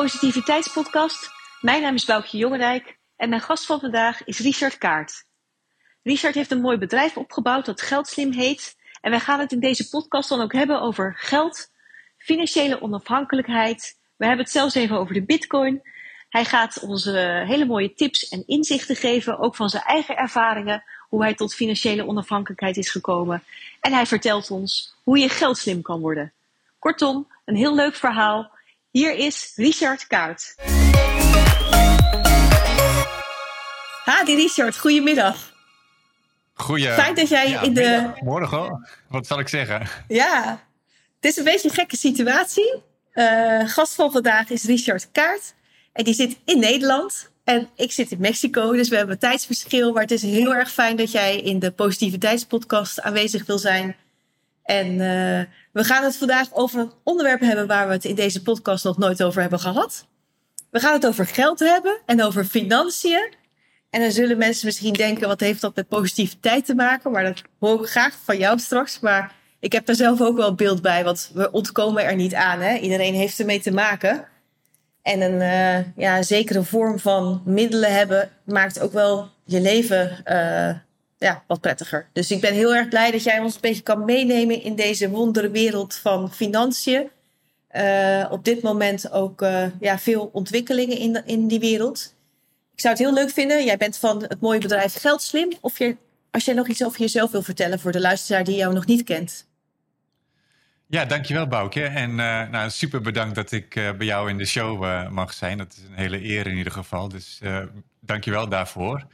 Positiviteitspodcast. Mijn naam is Boukje Jongerijk en mijn gast van vandaag is Richard Kaart. Richard heeft een mooi bedrijf opgebouwd dat Geldslim heet. En wij gaan het in deze podcast dan ook hebben over geld, financiële onafhankelijkheid. We hebben het zelfs even over de bitcoin. Hij gaat ons hele mooie tips en inzichten geven, ook van zijn eigen ervaringen, hoe hij tot financiële onafhankelijkheid is gekomen. En hij vertelt ons hoe je geldslim kan worden. Kortom, een heel leuk verhaal. Hier is Richard Kaart. Hadi Richard, goedemiddag. Goeie. Fijn dat jij in de. Morgen, wat zal ik zeggen? Ja, het is een beetje een gekke situatie. Uh, gast van vandaag is Richard Kaart. En die zit in Nederland. En ik zit in Mexico, dus we hebben een tijdsverschil. Maar het is heel erg fijn dat jij in de Positiviteitspodcast aanwezig wil zijn. En uh, we gaan het vandaag over een onderwerp hebben waar we het in deze podcast nog nooit over hebben gehad. We gaan het over geld hebben en over financiën. En dan zullen mensen misschien denken, wat heeft dat met positiviteit te maken? Maar dat hoor ik graag van jou straks. Maar ik heb daar zelf ook wel beeld bij, want we ontkomen er niet aan. Hè? Iedereen heeft ermee te maken. En een uh, ja, zekere vorm van middelen hebben maakt ook wel je leven uh, ja, wat prettiger. Dus ik ben heel erg blij dat jij ons een beetje kan meenemen in deze wonderwereld van financiën. Uh, op dit moment ook ja, veel ontwikkelingen in, in die wereld. Ik zou het heel leuk vinden. Jij bent van het mooie bedrijf Geldslim. Of je, als jij nog iets over jezelf wil vertellen voor de luisteraar die jou nog niet kent. Ja, dankjewel Boukje. En uh, nou, super bedankt dat ik bij jou in de show mag zijn. Dat is een hele eer in ieder geval. Dus dankjewel daarvoor.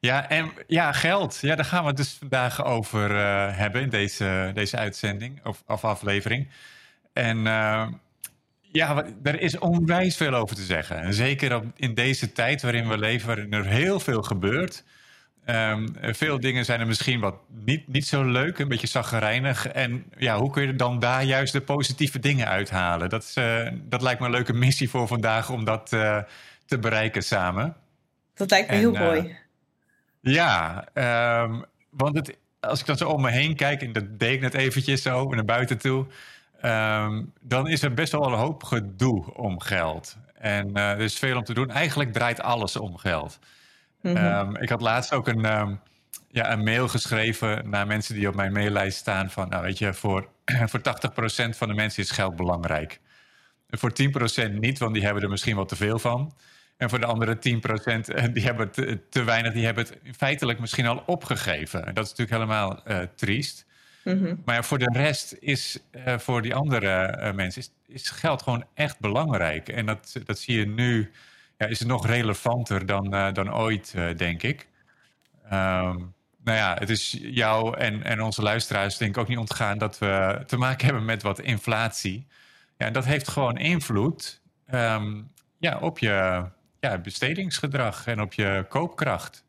Ja, en ja, geld. Ja, daar gaan we het dus vandaag over hebben in deze, deze uitzending of, of aflevering. En ja, er is onwijs veel over te zeggen. En zeker in deze tijd waarin we leven, waarin er heel veel gebeurt. Um, veel dingen zijn er misschien wat niet, niet zo leuk, een beetje zaggerijnig. En ja, hoe kun je dan daar juist de positieve dingen uithalen? Dat, uh, dat lijkt me een leuke missie voor vandaag om dat te bereiken samen. Dat lijkt me en, heel mooi. Ja, um, want het, als ik dan zo om me heen kijk, en dat deed ik net eventjes zo naar buiten toe. Um, dan is er best wel een hoop gedoe om geld. En er is veel om te doen. Eigenlijk draait alles om geld. Mm -hmm. um, ik had laatst ook een, ja, een mail geschreven naar mensen die op mijn maillijst staan. Van, nou weet je, voor, voor 80% van de mensen is geld belangrijk. Voor 10% niet, want die hebben er misschien wat te veel van. En voor de andere 10% die hebben te, te weinig, die hebben het feitelijk misschien al opgegeven. En dat is natuurlijk helemaal uh, triest. Mm -hmm. Maar voor de rest is uh, voor die andere uh, mensen is, is geld gewoon echt belangrijk. En dat, dat zie je nu ja, is het nog relevanter dan, dan ooit, denk ik. Um, nou ja, het is jou en, en onze luisteraars denk ik ook niet ontgaan dat we te maken hebben met wat inflatie. Ja, en dat heeft gewoon invloed um, ja, op je ja, bestedingsgedrag en op je koopkracht.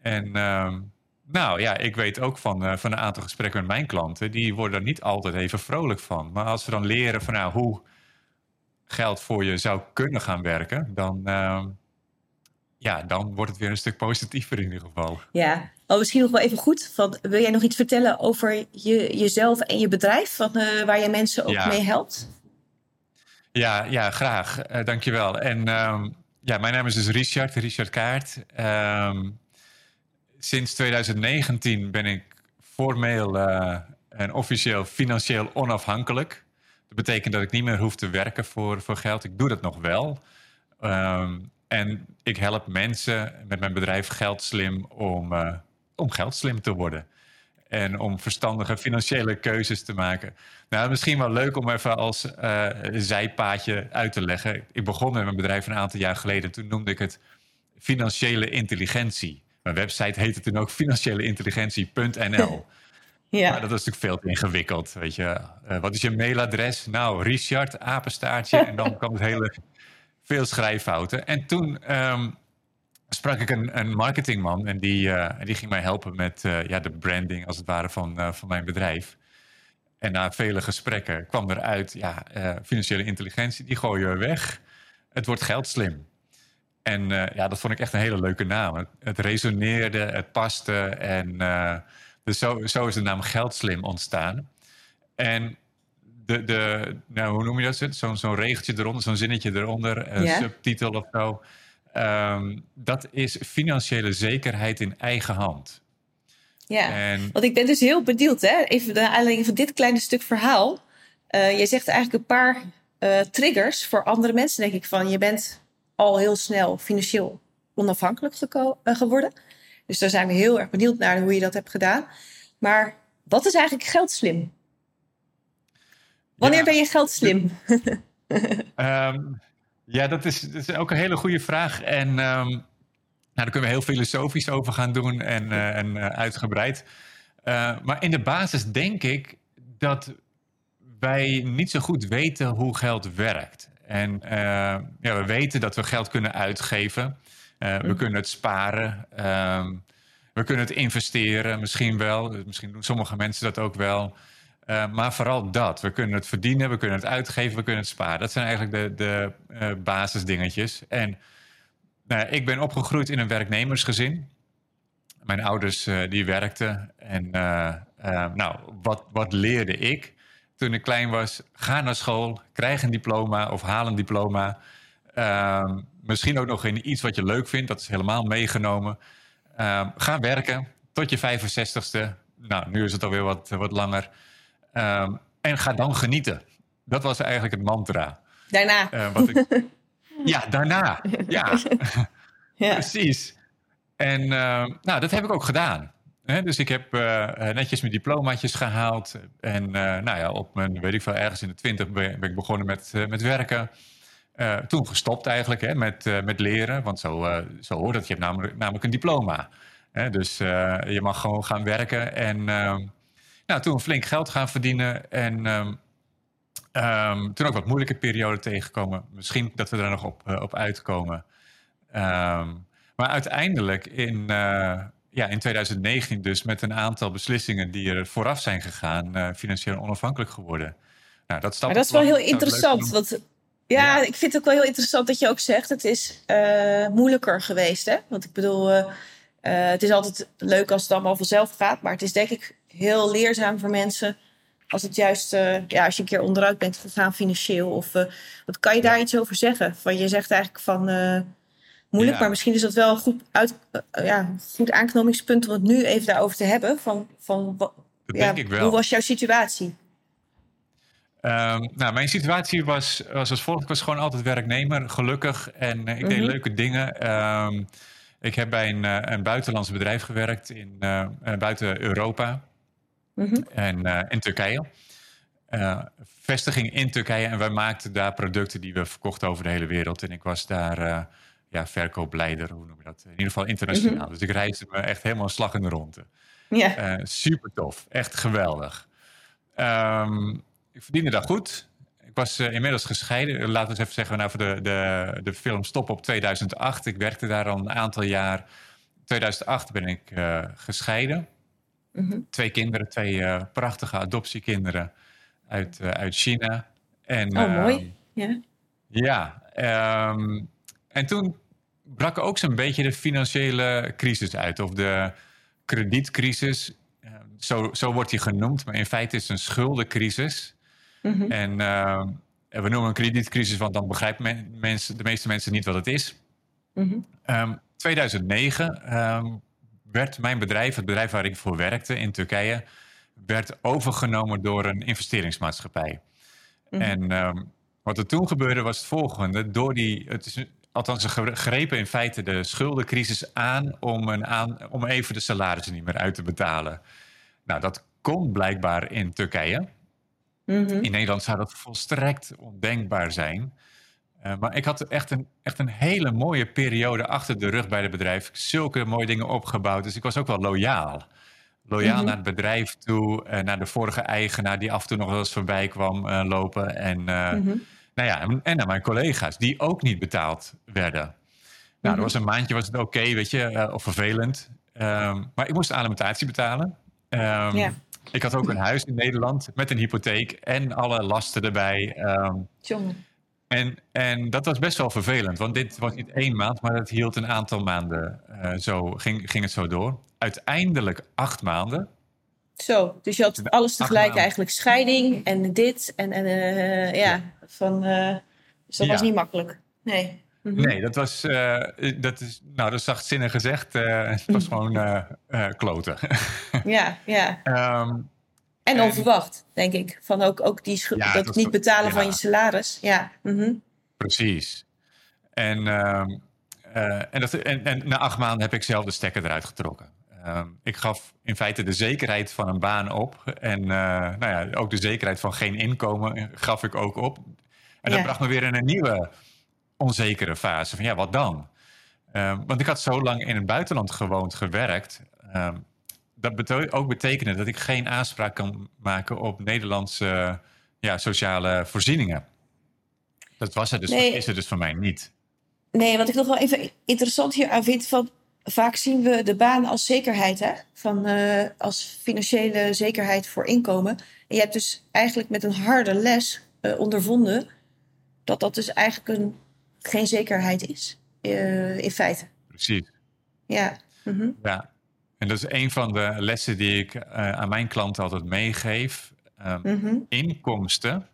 En um, nou ja, ik weet ook van, uh, van een aantal gesprekken met mijn klanten, die worden er niet altijd even vrolijk van. Maar als we dan leren van nou, hoe geld voor je zou kunnen gaan werken, dan, uh, ja, dan wordt het weer een stuk positiever in ieder geval. Ja, oh, misschien nog wel even goed. Van, wil jij nog iets vertellen over je, jezelf en je bedrijf, van, uh, waar je mensen ook ja. mee helpt? Ja, ja graag. Uh, dankjewel. En um, ja, mijn naam is dus Richard, Richard Kaart. Um, sinds 2019 ben ik formeel uh, en officieel financieel onafhankelijk. Dat betekent dat ik niet meer hoef te werken voor, voor geld. Ik doe dat nog wel. Um, en ik help mensen met mijn bedrijf Geldslim om, uh, om geldslim te worden. En om verstandige financiële keuzes te maken. Nou, misschien wel leuk om even als uh, zijpaadje uit te leggen. Ik begon met mijn bedrijf een aantal jaar geleden. Toen noemde ik het financiële intelligentie. Mijn website heette toen ook financiëleintelligentie.nl. Ja. Maar dat is natuurlijk veel te ingewikkeld. Weet je. Uh, wat is je mailadres? Nou, Richard, apenstaartje. en dan kwam het hele veel schrijffouten. En toen um, sprak ik een, een, marketingman en die, uh, die ging mij helpen met uh, ja, de branding als het ware van, van mijn bedrijf. En na vele gesprekken kwam eruit, ja, financiële intelligentie, die gooien we weg. Het wordt geldslim. En ja, dat vond ik echt een hele leuke naam. Het, het resoneerde, het paste en dus zo, zo is de naam Geldslim ontstaan. En de, de, nou, hoe noem je dat? Zo'n zo'n regeltje eronder, zo'n zinnetje eronder, een subtitel of zo. Ehm, dat is financiële zekerheid in eigen hand. Ja. En Want ik ben dus heel benieuwd, hè? even de aanleiding van dit kleine stuk verhaal. Eh je zegt eigenlijk een paar eh, triggers voor andere mensen, denk ik. Van je bent al heel snel financieel onafhankelijk geko- eh, geworden. Dus daar zijn we heel erg benieuwd naar hoe je dat hebt gedaan. Maar wat is eigenlijk geldslim? Wanneer Ja. ben je geldslim? Ehm, ja, dat is, dat is ook een hele goede vraag. En ehm, nou, daar kunnen we heel filosofisch over gaan doen en, eh, en eh, uitgebreid. Eh, maar in de basis denk ik dat wij niet zo goed weten hoe geld werkt. En ja, we weten dat we geld kunnen uitgeven. We Mhm. kunnen het sparen. ehm, we kunnen het investeren, misschien wel. Misschien doen sommige mensen dat ook wel. Eh, maar vooral dat. We kunnen het verdienen, we kunnen het uitgeven, we kunnen het sparen. Dat zijn eigenlijk de, de eh, basisdingetjes. En nou, ik ben opgegroeid in een werknemersgezin. Mijn ouders eh, die werkten. En nou, wat, wat leerde ik toen ik klein was? Ga naar school, krijg een diploma of haal een diploma. Ehm, misschien ook nog in iets wat je leuk vindt. Dat is helemaal meegenomen. Ehm, ga werken tot je 65ste. Nou, nu is het alweer wat, wat langer. Ehm, en ga dan genieten. Dat was eigenlijk het mantra. Daarna. Eh, wat ik... ja, daarna. Ja, Ja. precies. En eh, nou, dat heb ik ook gedaan. Hè, dus ik heb eh, netjes mijn diplomaatjes gehaald. En eh, nou ja, op mijn, weet ik veel, ergens in de twintig ben, ben ik begonnen met, met werken. Toen gestopt eigenlijk hè, met, met leren. Want zo, zo hoort het. Je hebt namelijk, namelijk een diploma. Hè, dus je mag gewoon gaan werken. En ehm, nou, toen flink geld gaan verdienen. En ehm, ehm, toen ook wat moeilijke periode tegengekomen. Misschien dat we er nog op, eh, op uitkomen. Ehm, maar uiteindelijk in, eh, ja, in 2019 dus met een aantal beslissingen die er vooraf zijn gegaan, eh, financieel onafhankelijk geworden. Nou, dat, Maar dat is wel heel interessant. Want... Ja, Ja. ik vind het ook wel heel interessant dat je ook zegt... het is moeilijker geweest. Hè? Want ik bedoel, het is altijd leuk als het allemaal vanzelf gaat. Maar het is denk ik heel leerzaam voor mensen... als het juist, eh, ja, als je een keer onderuit bent gegaan financieel. Of eh, wat kan je daar iets over zeggen? Van, je zegt eigenlijk van... eh, moeilijk, Ja. maar misschien is dat wel een goed, uit, ja, goed aanknopingspunt... om het nu even daarover te hebben. Van, van, Dat ja, denk ik wel. Hoe was jouw situatie? Ehm, nou, mijn situatie was, was als volgt. Ik was gewoon altijd werknemer, gelukkig. En ik deed Mhm. leuke dingen. Ehm, ik heb bij een, een buitenlands bedrijf gewerkt in, buiten Europa Mhm. en eh, in Turkije. Eh, vestiging in Turkije en wij maakten daar producten die we verkochten over de hele wereld. En ik was daar eh, ja, verkoopleider, hoe noem je dat? In ieder geval internationaal. Dus ik reisde me echt helemaal slag in de ronde. Ja. Eh, super tof, echt geweldig. Ehm, ik verdiende daar goed. Ik was inmiddels gescheiden. Laten we eens even zeggen, nou, voor de, de, de film Stop op 2008. Ik werkte daar al een aantal jaar. 2008 ben ik gescheiden. Mhm. Twee kinderen, twee eh, prachtige adoptiekinderen uit, eh, uit China. En, Oh, mooi. ehm, Ja. ja, ehm, en toen brak ook zo'n beetje de financiële crisis uit. Of de kredietcrisis. Eh, Zo, zo wordt die genoemd, maar in feite is het een schuldencrisis. Mhm. En ehm, we noemen een kredietcrisis, want dan begrijpen men- mensen, de meeste mensen niet wat het is. Mhm. Ehm 2009 ehm, werd mijn bedrijf, het bedrijf waar ik voor werkte in Turkije, werd overgenomen door een investeringsmaatschappij. Mhm. En ehm, wat er toen gebeurde was het volgende. Door die, het is, althans, ze gre- grepen in feite de schuldencrisis aan om, een aan om even de salarissen niet meer uit te betalen. Nou, dat kon blijkbaar in Turkije. Mhm. In Nederland zou dat volstrekt ondenkbaar zijn. Eh, maar ik had echt een, echt een hele mooie periode achter de rug bij het bedrijf. Zulke mooie dingen opgebouwd. Dus ik was ook wel loyaal. Loyaal Mhm. naar het bedrijf toe. eh, naar de vorige eigenaar die af en toe nog wel eens voorbij kwam eh, lopen. En, Mhm. nou ja, en- en naar mijn collega's die ook niet betaald werden. Nou, Mhm. er was een maandje was het oké, weet je, of vervelend. Ehm, maar ik moest alimentatie betalen. Ehm, Ja. Ik had ook een huis in Nederland met een hypotheek en alle lasten erbij. Jongen. En, en dat was best wel vervelend, want dit was niet één maand, maar het hield een aantal maanden. eh, zo ging, ging het zo door. Uiteindelijk acht maanden. Zo, dus je had alles tegelijk eigenlijk. Scheiding en dit en, en uh, ja, van... Uh, dus dat ja. was niet makkelijk. Nee. Mm -hmm. Nee, dat was, uh, dat is, nou, dat is zachtzinnig gezegd. het was gewoon kloten. ja, ja. Um, en onverwacht, denk ik. Van ook, ook die ja, dat, niet betalen ja. van je salaris. Ja. Mm -hmm. Precies. En, um, en, dat, en, en na acht maanden heb ik zelf de stekker eruit getrokken. Uh, ik gaf in feite de zekerheid van een baan op. En uh, nou ja, ook de zekerheid van geen inkomen gaf ik ook op. En dat ja. bracht me weer in een nieuwe onzekere fase. Van ja, wat dan? Uh, want ik had zo lang in het buitenland gewoond, gewerkt. Dat bete ook betekende dat ik geen aanspraak kan maken op Nederlandse ja, sociale voorzieningen. Dat was het dus, nee. is er dus voor mij niet. Nee, wat ik nog wel even interessant hier aan vind... Van vaak zien we de baan als zekerheid, hè? Van, uh, als financiële zekerheid voor inkomen. En je hebt dus eigenlijk met een harde les uh, ondervonden dat dat dus eigenlijk een, geen zekerheid is, uh, in feite. Precies. Ja. Mm -hmm. ja. En dat is een van de lessen die ik aan mijn klanten altijd meegeef. Um, mm -hmm. Inkomsten,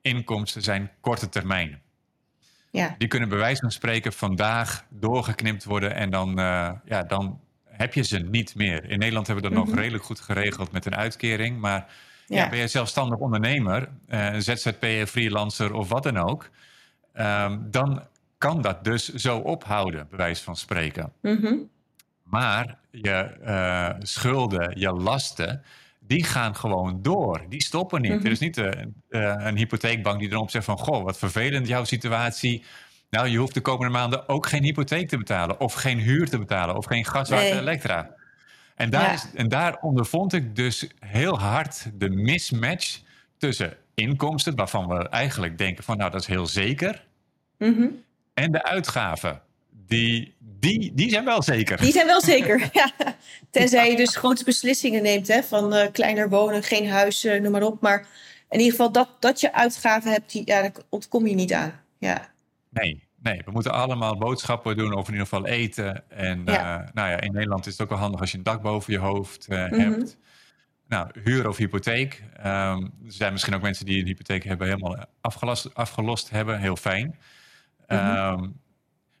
inkomsten zijn korte termijn. Ja. Die kunnen bij wijze van spreken vandaag doorgeknipt worden en dan, uh, ja, dan heb je ze niet meer. In Nederland hebben we dat mm -hmm. nog redelijk goed geregeld met een uitkering. Maar ja. ja ben je zelfstandig ondernemer, uh, ZZP'er, freelancer of wat dan ook, um, dan kan dat dus zo ophouden, bij wijze van spreken. Mm -hmm. Maar je uh, schulden, je lasten, die gaan gewoon door. Die stoppen niet. Mm -hmm. Er is niet uh, uh, een hypotheekbank die erop zegt van... goh, wat vervelend jouw situatie. Nou, je hoeft de komende maanden ook geen hypotheek te betalen... of geen huur te betalen of geen gas, water, nee. elektra. En daar, ja. is, en daar ondervond ik dus heel hard de mismatch tussen inkomsten... waarvan we eigenlijk denken van nou, dat is heel zeker... Mm -hmm. en de uitgaven die, die, die zijn wel zeker. Die zijn wel zeker, ja. Tenzij je dus grote beslissingen neemt, hè, van uh, kleiner wonen, geen huis, uh, noem maar op. Maar in ieder geval dat, dat je uitgaven hebt, die, ja, daar ontkom je niet aan. Ja. Nee, nee, we moeten allemaal boodschappen doen of in ieder geval eten. En ja. Uh, nou ja, in Nederland is het ook wel handig als je een dak boven je hoofd mm -hmm. hebt. Nou, huur of hypotheek. Um, er zijn misschien ook mensen die een hypotheek hebben helemaal afgelost, afgelost hebben. Heel fijn. Mm -hmm.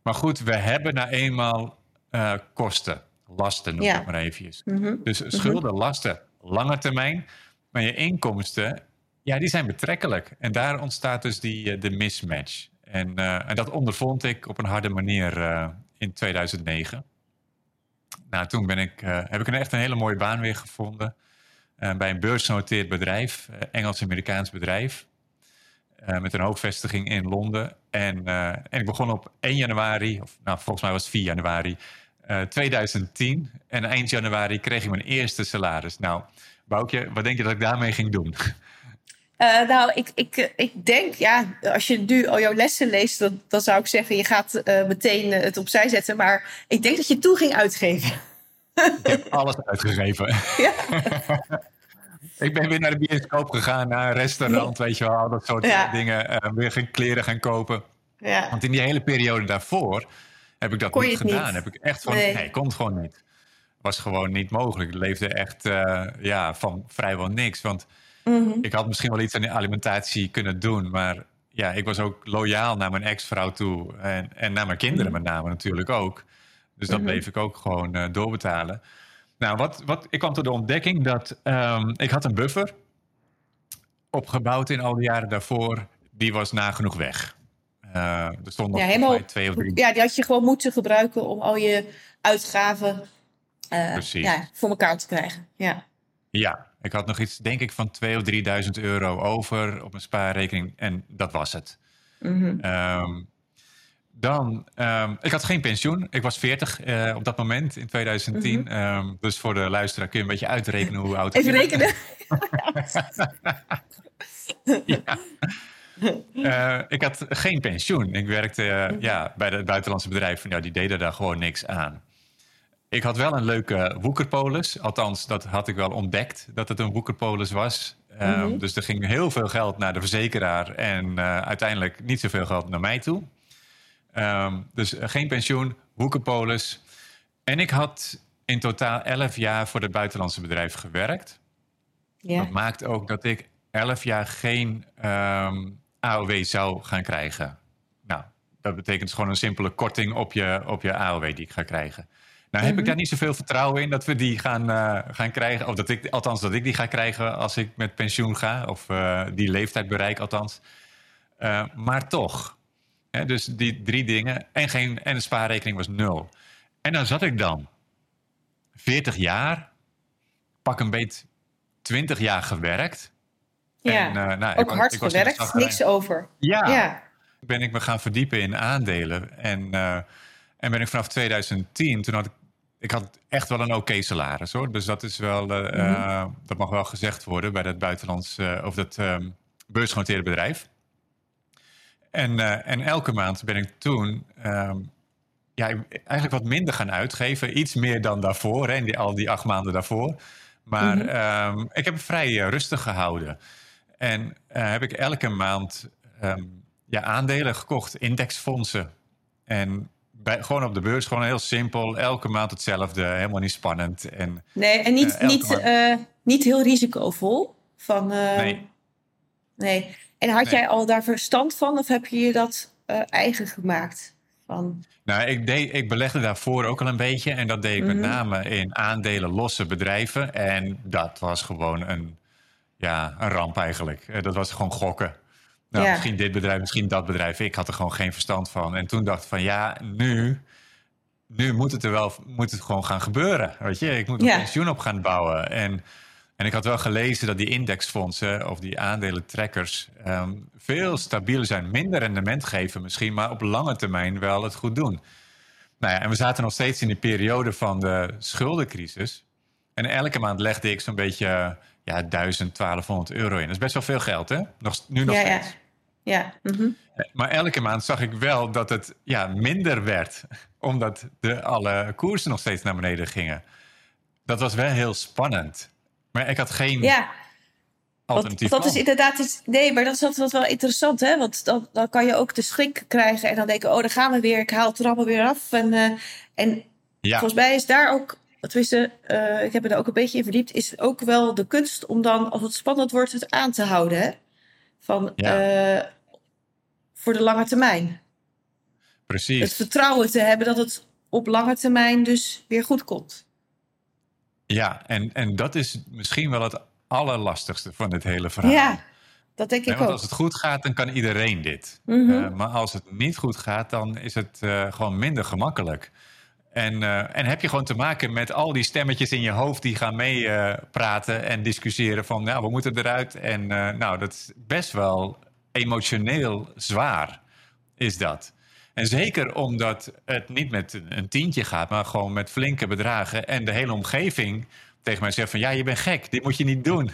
Maar goed, we hebben nou eenmaal uh, kosten, lasten noem ja. ik maar eventjes. Mm -hmm. Dus schulden, mm -hmm. lasten, lange termijn. Maar je inkomsten, ja, die zijn betrekkelijk. En daar ontstaat dus die, de mismatch. En, uh, en dat ondervond ik op een harde manier in 2009. Nou, toen ben ik, heb ik een echt een hele mooie baan weer gevonden. bij een beursgenoteerd bedrijf, Engels-Amerikaans bedrijf. Uh, met een hoofdvestiging in Londen. En, uh, en ik begon op 1 januari, of nou, volgens mij was het 4 januari uh, 2010. En eind januari kreeg ik mijn eerste salaris. Nou, Boukje, wat denk je dat ik daarmee ging doen? Nou, ik, ik, ik denk, ja, als je nu al jouw lessen leest, dan, dan zou ik zeggen, je gaat meteen het opzij zetten. Maar ik denk dat je toen ging uitgeven. Ik heb alles uitgegeven. Ja. Ik ben weer naar de bioscoop gegaan, naar een restaurant, weet je wel, dat soort ja. dingen. Uh, weer geen kleren gaan kopen. Ja. Want in die hele periode daarvoor heb ik dat niet gedaan. Niet? Heb ik echt van, nee, nee kon gewoon niet. Was gewoon niet mogelijk. Ik leefde echt uh, ja, van vrijwel niks. Want mm -hmm. ik had misschien wel iets aan de alimentatie kunnen doen, maar ja, ik was ook loyaal naar mijn ex-vrouw toe. En, en naar mijn kinderen -hmm. met name natuurlijk ook. Dus dat mm -hmm. bleef ik ook gewoon uh, doorbetalen. Nou, wat, wat, ik kwam tot de ontdekking dat um, ik had een buffer opgebouwd in al die jaren daarvoor. Die was nagenoeg weg. Uh, er stond nog ja, helemaal, twee of drie. Ja, die had je gewoon moeten gebruiken om al je uitgaven uh, ja, voor elkaar te krijgen. Ja. ja, ik had nog iets, denk ik, van 2.000 of 3.000 euro over op mijn spaarrekening. En dat was het. Mm -hmm. um, dan, um, ik had geen pensioen. Ik was 40 uh, op dat moment in 2010. Mm -hmm. um, dus voor de luisteraar kun je een beetje uitrekenen hoe oud Even rekenen. ja. uh, ik had geen pensioen. Ik werkte uh, ja, bij het buitenlandse bedrijf. Ja, die deden daar gewoon niks aan. Ik had wel een leuke woekerpolis. Althans, dat had ik wel ontdekt dat het een woekerpolis was. Um, mm -hmm. Dus er ging heel veel geld naar de verzekeraar en uiteindelijk niet zoveel geld naar mij toe. Um, dus geen pensioen, woekerpolis. En ik had in totaal 11 jaar voor het buitenlandse bedrijf gewerkt. Ja. Dat maakt ook dat ik elf jaar geen ehm, AOW zou gaan krijgen. Nou, dat betekent gewoon een simpele korting op je, op je AOW die ik ga krijgen. Nou heb ik mhm. daar niet zoveel vertrouwen in dat we die gaan, uh, gaan krijgen. Of dat ik, althans, dat ik die ga krijgen als ik met pensioen ga. Of uh, die leeftijd bereik, althans. Uh, maar toch. Dus die drie dingen. En, geen, en de spaarrekening was nul. En dan zat ik dan 40 jaar, pak een beet 20 jaar gewerkt. Ja, en, nou, ook ik, hard ik gewerkt, niks over. Ja, ja, ben ik me gaan verdiepen in aandelen. En, en ben ik vanaf 2010, toen had ik ik had echt wel een oké salaris hoor. Dus dat is wel, uh, dat mag wel gezegd worden bij dat buitenlands of dat um, beursgenoteerde bedrijf. En, uh, en elke maand ben ik toen um, ja, eigenlijk wat minder gaan uitgeven. Iets meer dan daarvoor, hè, die, al die acht maanden daarvoor. Maar mm -hmm. um, ik heb het vrij rustig gehouden. En heb ik elke maand ja, aandelen gekocht, indexfondsen. En bij, gewoon op de beurs, gewoon heel simpel. Elke maand hetzelfde, helemaal niet spannend. En, nee, en niet, niet, niet heel risicovol. Van, nee. nee. En had jij al daar verstand van of heb je je dat eigen gemaakt? Van... Nou, ik, deed, ik belegde daarvoor ook al een beetje. En dat deed ik met mhm. name in aandelen losse bedrijven. En dat was gewoon een, ja, een ramp eigenlijk. Dat was gewoon gokken. Nou, misschien dit bedrijf, misschien dat bedrijf. Ik had er gewoon geen verstand van. En toen dacht ik van ja, nu, nu moet het er wel moet het gewoon gaan gebeuren. Weet je, ik moet een pensioen op gaan bouwen. En, en ik had wel gelezen dat die indexfondsen of die aandelentrekkers um, veel stabieler zijn. Minder rendement geven misschien, maar op lange termijn wel het goed doen. Nou ja, en we zaten nog steeds in die periode van de schuldencrisis. En elke maand legde ik zo'n beetje ja, 1000, 1200 euro in. Dat is best wel veel geld, hè? Nog, nu nog steeds. Ja. Ja. Mhm. Maar elke maand zag ik wel dat het ja, minder werd, omdat de, alle koersen nog steeds naar beneden gingen. Dat was wel heel spannend. Maar ik had geen ja. alternatief. dat is inderdaad iets. Nee, maar dat is altijd wel interessant, hè? Want dan, dan kan je ook de schrik krijgen en dan denken: oh, daar gaan we weer, ik haal het er allemaal weer af. En, uh, en ja. volgens mij is daar ook tenminste, uh, ik heb er ook een beetje in verdiept, is ook wel de kunst om dan, als het spannend wordt, het aan te houden. Hè? Van, ja. uh, voor de lange termijn. Precies. Het vertrouwen te hebben dat het op lange termijn dus weer goed komt. Ja, en, en dat is misschien wel het allerlastigste van dit hele verhaal. Ja, dat denk ik nee, want ook. Als het goed gaat, dan kan iedereen dit. Mm -hmm. uh, maar als het niet goed gaat, dan is het uh, gewoon minder gemakkelijk. En, uh, en heb je gewoon te maken met al die stemmetjes in je hoofd die gaan meepraten en discussiëren van, nou, we moeten eruit. En nou, dat is best wel emotioneel zwaar is dat. En zeker omdat het niet met een tientje gaat, maar gewoon met flinke bedragen. En de hele omgeving tegen mij zegt van ja, je bent gek, dit moet je niet doen.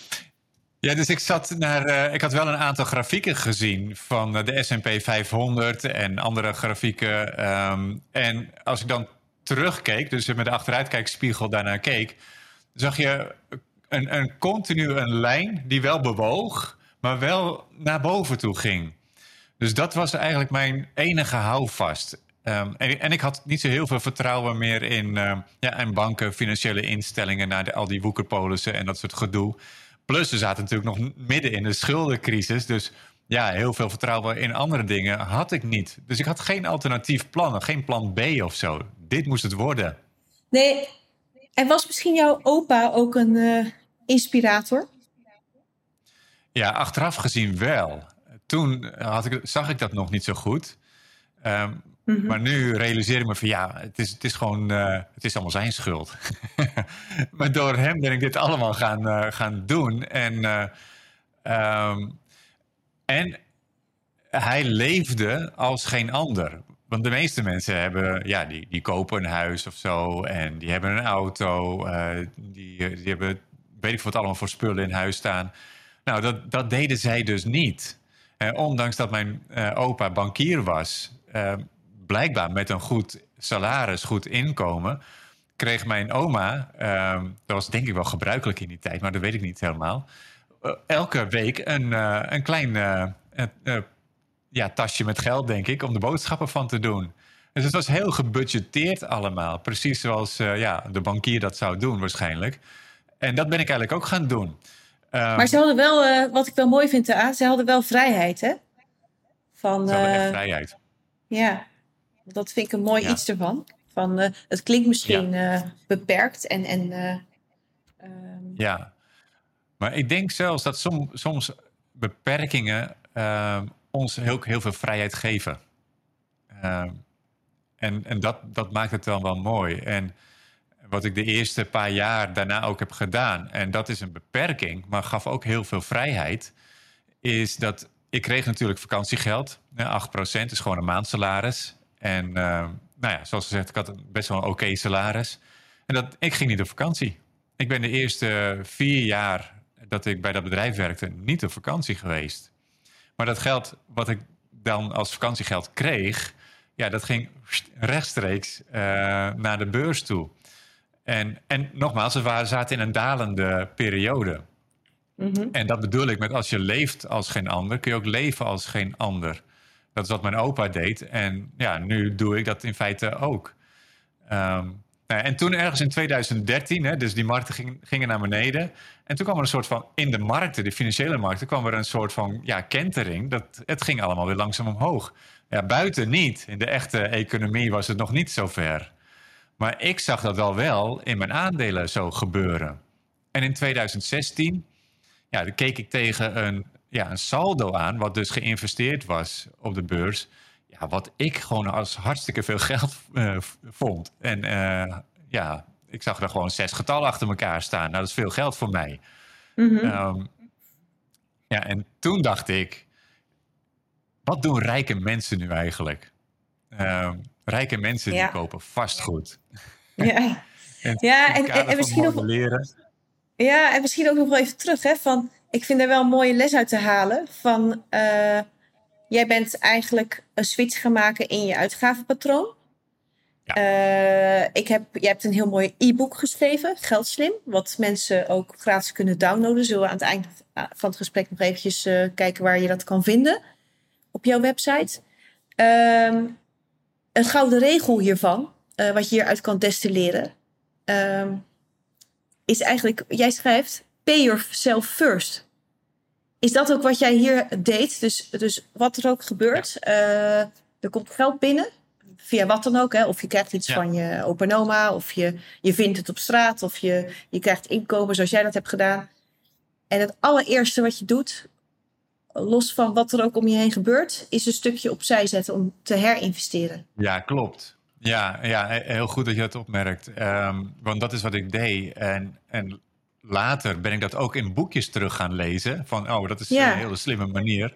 ja, dus ik zat naar. Uh, ik had wel een aantal grafieken gezien van de SP 500 en andere grafieken. Um, en als ik dan terugkeek, dus met de achteruitkijkspiegel daarnaar keek, zag je een, een continu een lijn die wel bewoog maar wel naar boven toe ging. Dus dat was eigenlijk mijn enige houvast. Um, en, en, ik had niet zo heel veel vertrouwen meer in, uh, ja, in banken, financiële instellingen, naar de, al die woekerpolissen en dat soort gedoe. Plus, we zaten natuurlijk nog midden in de schuldencrisis. Dus ja, heel veel vertrouwen in andere dingen had ik niet. Dus ik had geen alternatief plan, geen plan B of zo. Dit moest het worden. Nee, en was misschien jouw opa ook een uh, inspirator? Ja, achteraf gezien wel. Toen had ik, zag ik dat nog niet zo goed. Um, mm-hmm. Maar nu realiseer ik me van ja, het is, het is gewoon, uh, het is allemaal zijn schuld. maar door hem ben ik dit allemaal gaan, uh, gaan doen. En, uh, um, en hij leefde als geen ander. Want de meeste mensen hebben, ja, die, die kopen een huis of zo. En die hebben een auto. die, die hebben, weet ik wat allemaal voor spullen in huis staan. Nou, dat, dat deden zij dus niet. Eh, ondanks dat mijn uh, opa bankier was, uh, blijkbaar met een goed salaris, goed inkomen, kreeg mijn oma, ehm, dat was denk ik wel gebruikelijk in die tijd, maar dat weet ik niet helemaal, eh, elke week een, een klein ja, tasje met geld, denk ik, om de boodschappen van te doen. Dus het was heel gebudgeteerd allemaal, precies zoals ja, de bankier dat zou doen waarschijnlijk. En dat ben ik eigenlijk ook gaan doen. Um, maar ze hadden wel, uh, wat ik wel mooi vind aan, ze hadden wel vrijheid, hè? Van, ze hadden uh, vrijheid. Ja, dat vind ik een mooi ja. iets ervan. Van, uh, het klinkt misschien ja. beperkt en. en um... Ja, maar ik denk zelfs dat som, soms beperkingen ehm, ons heel, heel veel vrijheid geven. Ehm, en en dat, dat maakt het dan wel mooi. En wat ik de eerste paar jaar daarna ook heb gedaan, en dat is een beperking, maar gaf ook heel veel vrijheid, is dat ik kreeg natuurlijk vakantiegeld. 8% is gewoon een maandsalaris. En uh, nou ja, zoals gezegd, ik had best wel een oké salaris. En dat, ik ging niet op vakantie. Ik ben de eerste vier jaar dat ik bij dat bedrijf werkte niet op vakantie geweest. Maar dat geld wat ik dan als vakantiegeld kreeg, ja, dat ging rechtstreeks uh, naar de beurs toe. En, en nogmaals, we waren, zaten in een dalende periode. Mm-hmm. En dat bedoel ik met als je leeft als geen ander, kun je ook leven als geen ander. Dat is wat mijn opa deed. En ja, nu doe ik dat in feite ook. Um, nou, en toen ergens in 2013, hè, dus die markten gingen naar beneden. En toen kwam er een soort van, in de markten, de financiële markten, kwam er een soort van ja, kentering. Dat, het ging allemaal weer langzaam omhoog. Ja, buiten niet. In de echte economie was het nog niet zo ver. Maar ik zag dat al wel in mijn aandelen zo gebeuren. En in 2016 ja, dan keek ik tegen een, ja, een saldo aan, wat dus geïnvesteerd was op de beurs. Ja, wat ik gewoon als hartstikke veel geld uh, vond. En uh, ja, ik zag er gewoon zes getallen achter elkaar staan. Nou, dat is veel geld voor mij. Mm -hmm. um, ja, en toen dacht ik, wat doen rijke mensen nu eigenlijk? Um, rijke mensen ja. die kopen vastgoed. Ja, en, ja, en, en, en misschien nog... Leren. Ja, en misschien ook nog wel even terug. Hè, van, ik vind er wel een mooie les uit te halen. Van, uh, jij bent eigenlijk een switch gaan maken in je uitgavenpatroon. Ja. Uh, ik heb, jij hebt een heel mooi e-book geschreven, Geldslim. Wat mensen ook gratis kunnen downloaden. Zullen we aan het eind van het gesprek nog eventjes uh, kijken waar je dat kan vinden. Op jouw website. Um, een gouden regel hiervan, uh, wat je hieruit kan destilleren. Um, is eigenlijk, jij schrijft, pay yourself first. Is dat ook wat jij hier deed? Dus, dus wat er ook gebeurt, ja. uh, er komt geld binnen, via wat dan ook. Hè? Of je krijgt iets ja. van je opa of je, je vindt het op straat, of je, je krijgt inkomen zoals jij dat hebt gedaan. En het allereerste wat je doet, los van wat er ook om je heen gebeurt, is een stukje opzij zetten om te herinvesteren. Ja, klopt. Ja, ja, heel goed dat je dat opmerkt. Um, want dat is wat ik deed. En, en later ben ik dat ook in boekjes terug gaan lezen. Van, oh, dat is ja. een hele slimme manier.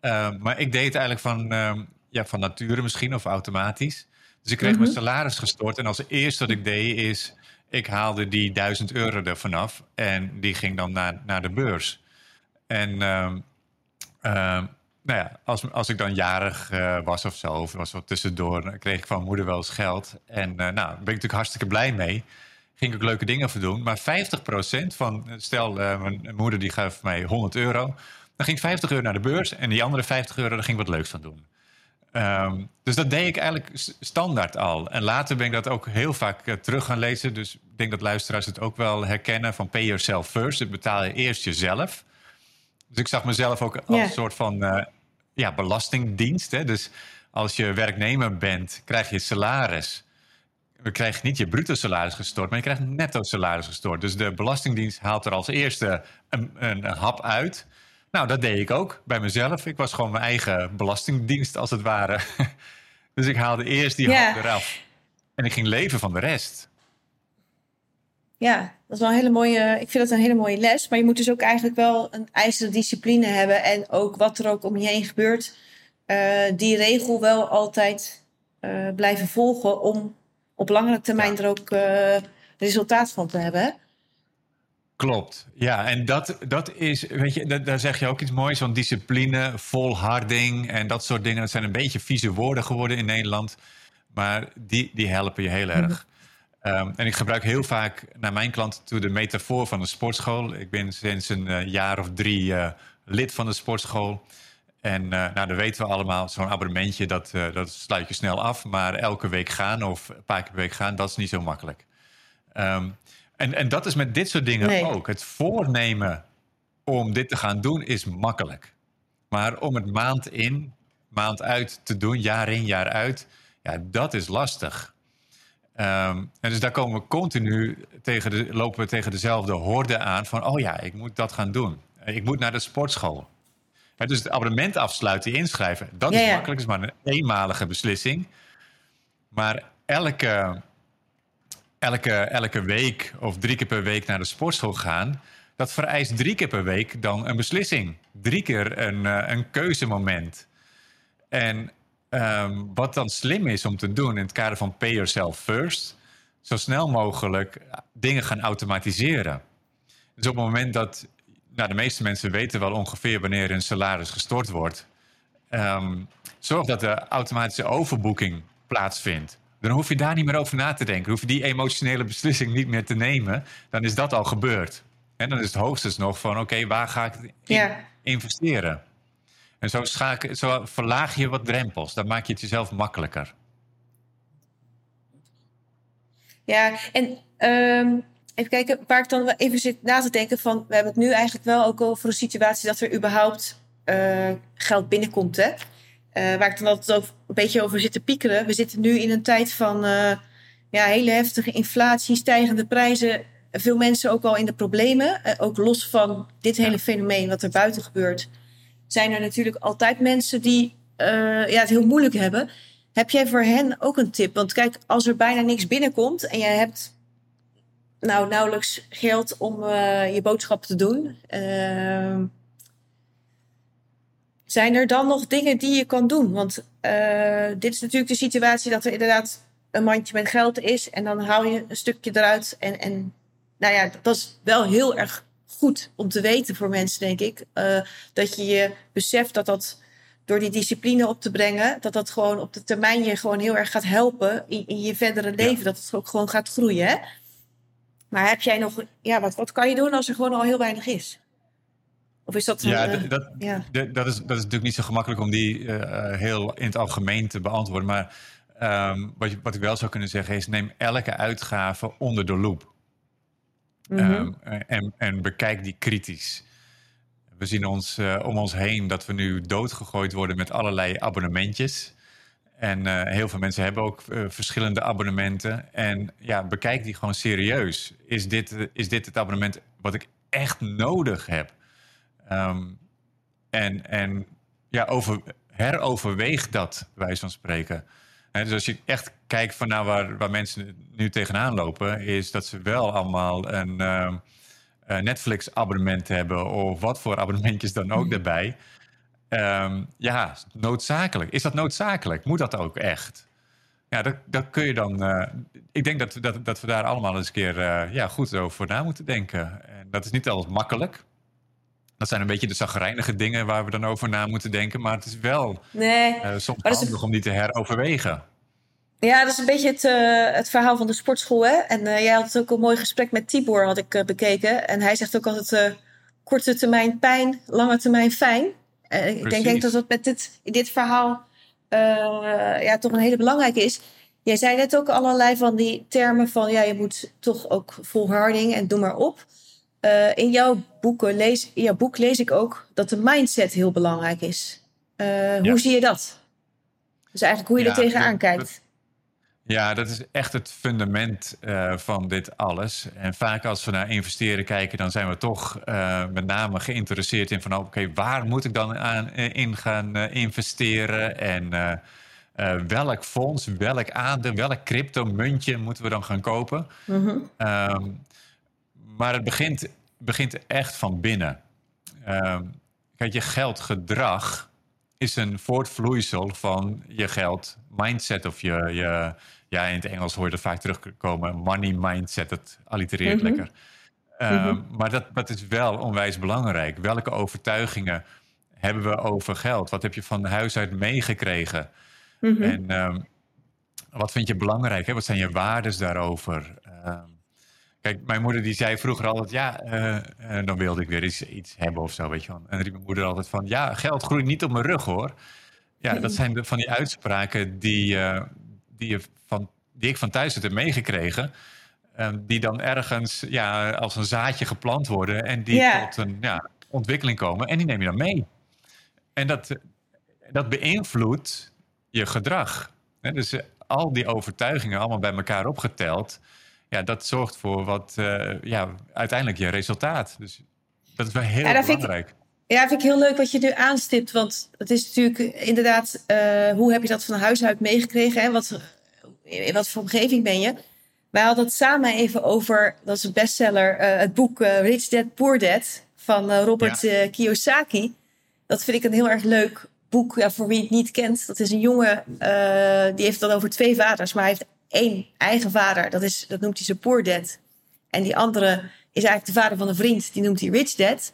Um, maar ik deed het eigenlijk van, um, ja, van nature misschien of automatisch. Dus ik kreeg mm -hmm. mijn salaris gestort. En als eerste wat ik deed is, ik haalde die duizend euro er vanaf. En die ging dan naar, naar de beurs. En nou ja, als, als ik dan jarig uh, was of zo, of was wat tussendoor, dan kreeg ik van moeder wel eens geld. En uh, nou, daar ben ik natuurlijk hartstikke blij mee. Ging ik ook leuke dingen voor doen. Maar 50% van, stel, uh, mijn moeder die gaf mij 100 euro. Dan ging 50 euro naar de beurs en die andere 50 euro, daar ging ik wat leuks van doen. Um, dus dat deed ik eigenlijk standaard al. En later ben ik dat ook heel vaak terug gaan lezen. Dus ik denk dat luisteraars het ook wel herkennen van pay yourself first. Dus betaal je eerst jezelf. Dus ik zag mezelf ook als yeah. een soort van ja, belastingdienst. Hè? Dus als je werknemer bent, krijg je salaris. We krijgen niet je bruto salaris gestort, maar je krijgt netto salaris gestort. Dus de Belastingdienst haalt er als eerste een, een, een hap uit. Nou, dat deed ik ook bij mezelf. Ik was gewoon mijn eigen belastingdienst, als het ware. dus ik haalde eerst die ja. hap eraf. En ik ging leven van de rest. Ja, dat is wel een hele mooie. Ik vind dat een hele mooie les. Maar je moet dus ook eigenlijk wel een ijzeren discipline hebben. En ook wat er ook om je heen gebeurt, uh, die regel wel altijd uh, blijven volgen. Om op langere termijn er ook uh, resultaat van te hebben. Klopt, ja. En dat, dat is, weet je, dat, daar zeg je ook iets moois van discipline, volharding en dat soort dingen. Dat zijn een beetje vieze woorden geworden in Nederland. Maar die, die helpen je heel erg. Um, en ik gebruik heel vaak naar mijn klanten toe de metafoor van de sportschool. Ik ben sinds een uh, jaar of drie uh, lid van de sportschool. En uh, nou, dat weten we allemaal, zo'n abonnementje, dat, dat sluit je snel af. Maar elke week gaan of een paar keer per week gaan, dat is niet zo makkelijk. Um, En, en dat is met dit soort dingen ook. Het voornemen om dit te gaan doen is makkelijk. Maar om het maand in, maand uit te doen, jaar in, jaar uit, ja, dat is lastig. Ehm, en dus daar komen we continu tegen de, lopen we tegen dezelfde horde aan van, oh ja, ik moet dat gaan doen. Ik moet naar de sportschool. dus het abonnement afsluiten, inschrijven, dat is makkelijk. Is maar een eenmalige beslissing. Maar elke, elke, elke week of drie keer per week naar de sportschool gaan, dat vereist drie keer per week dan een beslissing. Drie keer een, eh, een keuzemoment. En ehm, wat dan slim is om te doen in het kader van pay yourself first, zo snel mogelijk dingen gaan automatiseren. Dus op het moment dat, nou, de meeste mensen weten wel ongeveer wanneer een salaris gestort wordt, um, zorg dat de automatische overboeking plaatsvindt. Dan hoef je daar niet meer over na te denken. Hoef je die emotionele beslissing niet meer te nemen. Dan is dat al gebeurd. En dan is het hoogstens nog van: oké, waar ga ik in investeren? En zo, schakel, zo verlaag je wat drempels. Dan maak je het jezelf makkelijker. Ja, en ehm, even kijken, waar ik dan even zit na te denken van... we hebben het nu eigenlijk wel ook over een situatie dat er überhaupt uh, geld binnenkomt, hè? Uh, waar ik dan altijd over, een beetje over zit te piekeren. We zitten nu in een tijd van uh, ja, hele heftige inflatie, stijgende prijzen. Veel mensen ook al in de problemen. Ook los van dit hele fenomeen wat er buiten gebeurt. Zijn er natuurlijk altijd mensen die ja, het heel moeilijk hebben. Heb jij voor hen ook een tip? Want kijk, als er bijna niks binnenkomt en jij hebt nou nauwelijks geld om je boodschappen te doen ehm, zijn er dan nog dingen die je kan doen? Want uh, dit is natuurlijk de situatie dat er inderdaad een mandje met geld is. En dan haal je een stukje eruit. En, en nou ja, dat is wel heel erg goed om te weten voor mensen, denk ik. Uh, dat je je beseft dat dat door die discipline op te brengen, dat dat gewoon op de termijn je gewoon heel erg gaat helpen in, in je verdere leven. Dat het ook gewoon gaat groeien. Hè? Maar heb jij nog, ja, wat, wat kan je doen als er gewoon al heel weinig is? Of is dat... Ja, uh, dat, ja. dat, is, dat is natuurlijk niet zo gemakkelijk om die uh, heel in het algemeen te beantwoorden. Maar um, wat, wat ik wel zou kunnen zeggen is, neem elke uitgave onder de loep. Mm -hmm. um, en, en bekijk die kritisch. We zien ons uh, om ons heen dat we nu doodgegooid worden met allerlei abonnementjes. En uh, heel veel mensen hebben ook uh, verschillende abonnementen. En ja, bekijk die gewoon serieus. Is dit, is dit het abonnement wat ik echt nodig heb? Um, en, en ja, over, heroverweeg dat, wij van spreken. He, dus als je echt kijkt van nou waar, waar mensen nu tegenaan lopen, is dat ze wel allemaal een, uh, een Netflix-abonnement hebben of wat voor abonnementjes dan ook daarbij. Um, ja, noodzakelijk. Is dat noodzakelijk? Moet dat ook echt? Ja, dat, dat kun je dan. Uh, ik denk dat, dat, dat we daar allemaal eens een keer uh, ja, goed over na moeten denken. En dat is niet altijd makkelijk. Dat zijn een beetje de zagrijnige dingen waar we dan over na moeten denken. Maar het is wel nee, uh, soms handig om die te heroverwegen. Ja, dat is een beetje het, uh, het verhaal van de sportschool. Hè? En uh, jij had ook een mooi gesprek met Tibor, had ik bekeken. En hij zegt ook altijd korte termijn pijn, lange termijn fijn. ik denk, denk dat dat met dit, dit verhaal ja, toch een hele belangrijke is. Jij zei net ook allerlei van die termen van... ja, je moet toch ook volharding en doe maar op... Uh, in, jouw boeken lees, in jouw boek lees ik ook dat de mindset heel belangrijk is. Uh, ja. Hoe zie je dat? Dus eigenlijk hoe je ja, er tegenaan kijkt. Ja, dat is echt het fundament uh, van dit alles. En vaak als we naar investeren kijken, dan zijn we toch met name geïnteresseerd in van oké, okay, waar moet ik dan aan, in gaan investeren? En welk fonds, welk aandeel, welk crypto muntje moeten we dan gaan kopen? Mm -hmm. um, maar het begint, begint echt van binnen. Uh, kijk, je geldgedrag is een voortvloeisel van je geld mindset of je, je ja, in het Engels hoor je dat vaak terugkomen, money mindset, dat allitereert mm -hmm. lekker. Mm -hmm. Maar dat, dat is wel onwijs belangrijk. Welke overtuigingen hebben we over geld? Wat heb je van huis uit meegekregen? Mm -hmm. En um, wat vind je belangrijk? Hè? Wat zijn je waardes daarover? Um, Kijk, mijn moeder die zei vroeger altijd, ja, uh, dan wilde ik weer iets, iets hebben of zo, weet je wel. En dan riep mijn moeder altijd van, ja, geld groeit niet op mijn rug hoor. Ja, dat zijn de, van die uitspraken die, uh, die, je van, die ik van thuis heb meegekregen. Die dan ergens ja, als een zaadje geplant worden en die tot een ja, ontwikkeling komen. En die neem je dan mee. En dat, dat beïnvloedt je gedrag. Dus eh, al die overtuigingen allemaal bij elkaar opgeteld, ja, dat zorgt voor wat uh, ja, uiteindelijk je resultaat. Dus dat is wel heel ja, belangrijk. ja, vind ik heel leuk wat je nu aanstipt. Want het is natuurlijk inderdaad, uh, hoe heb je dat van huis uit meegekregen? En wat, in wat voor omgeving ben je? Wij hadden het samen even over, dat is een bestseller, uh, het boek Rich Dad Poor Dad van Robert Kiyosaki. Dat vind ik een heel erg leuk boek, ja, voor wie het niet kent. Dat is een jongen, uh, die heeft dan over twee vaders. Maar hij heeft één eigen vader. Dat, is, dat noemt hij zijn poor dad. En die andere is eigenlijk de vader van een vriend. Die noemt hij rich dad.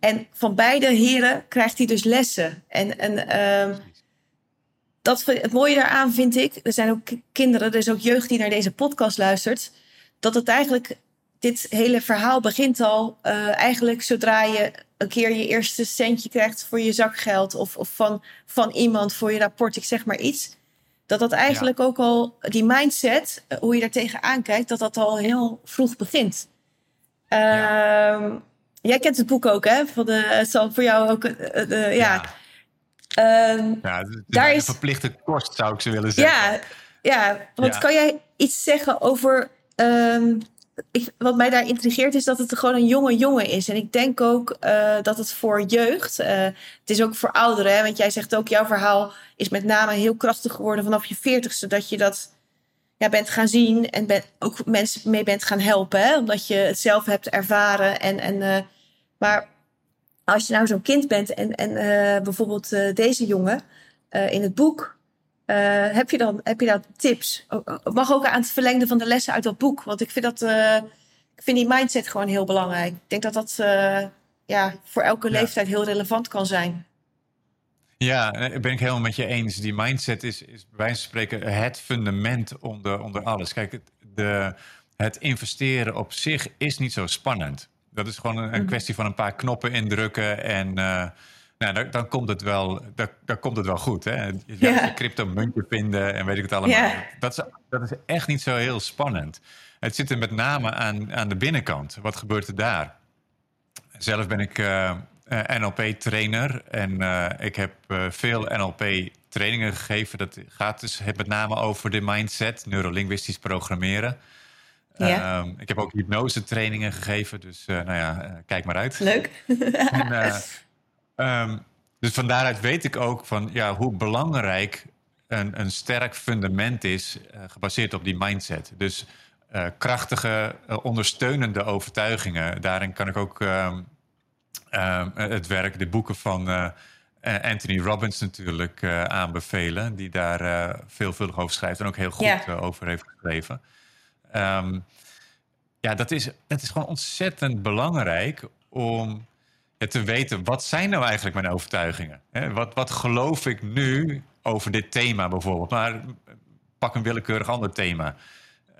En van beide heren krijgt hij dus lessen. En, en uh, dat, het mooie daaraan vind ik... Er zijn ook kinderen, er is ook jeugd die naar deze podcast luistert... dat het eigenlijk... Dit hele verhaal begint al uh, eigenlijk zodra je een keer je eerste centje krijgt voor je zakgeld of, of van, van iemand voor je rapport, ik zeg maar iets. Dat dat eigenlijk ook al, die mindset, eh, hoe je daar tegenaan kijkt, dat dat al heel vroeg begint. Ja. Ehm, jij kent het boek ook, hè? Van de, het zal voor jou ook, uh, ja. Ja, um, ja daar is een verplichte kost, zou ik ze willen zeggen. Ja, ja want kan jij iets zeggen over um, ik, wat mij daar intrigeert is dat het gewoon een jonge jongen is. En ik denk ook uh, dat het voor jeugd, uh, het is ook voor ouderen. Want jij zegt ook, jouw verhaal is met name heel krachtig geworden vanaf je veertigste. Dat je dat ja, bent gaan zien en ben, ook mensen mee bent gaan helpen. Omdat je het zelf hebt ervaren. En, en, uh, maar als je nou zo'n kind bent en, en bijvoorbeeld deze jongen in het boek uh, heb, je dan, heb je dan tips? Mag ook aan het verlengde van de lessen uit dat boek. Want ik vind, dat, uh, ik vind die mindset gewoon heel belangrijk. Ik denk dat dat uh, ja, voor elke leeftijd heel relevant kan zijn. Ja, ben ik helemaal met je eens. Die mindset is, is bij wijze van spreken het fundament onder, onder alles. Kijk, het, de, het investeren op zich is niet zo spannend. Dat is gewoon een, een mhm. kwestie van een paar knoppen indrukken en nou, dan, dan, komt het wel, dan, dan, komt het wel goed. Hè? Je ja. crypto muntje vinden en weet ik het allemaal. Dat, is, dat is echt niet zo heel spannend. Het zit er met name aan, aan de binnenkant. Wat gebeurt er daar? Zelf ben ik uh, eh, eh, NLP-trainer en uh, ik heb veel NLP-trainingen gegeven. Dat gaat dus met name over de mindset, neurolinguistisch programmeren. Ja. Um, ik heb ook hypnose-trainingen gegeven, dus nou ja, kijk maar uit. Leuk. en, Um, dus van daaruit weet ik ook van ja, hoe belangrijk een, een sterk fundament is, uh, gebaseerd op die mindset. Dus uh, krachtige, uh, ondersteunende overtuigingen. Daarin kan ik ook ehm, ehm, het werk, de boeken van Anthony Robbins natuurlijk aanbevelen, die daar veelvuldig over schrijft en ook heel goed over heeft geschreven. Um, ja, dat is, dat is gewoon ontzettend belangrijk om te weten, wat zijn nou eigenlijk mijn overtuigingen? Wat, wat geloof ik nu over dit thema bijvoorbeeld? Maar pak een willekeurig ander thema.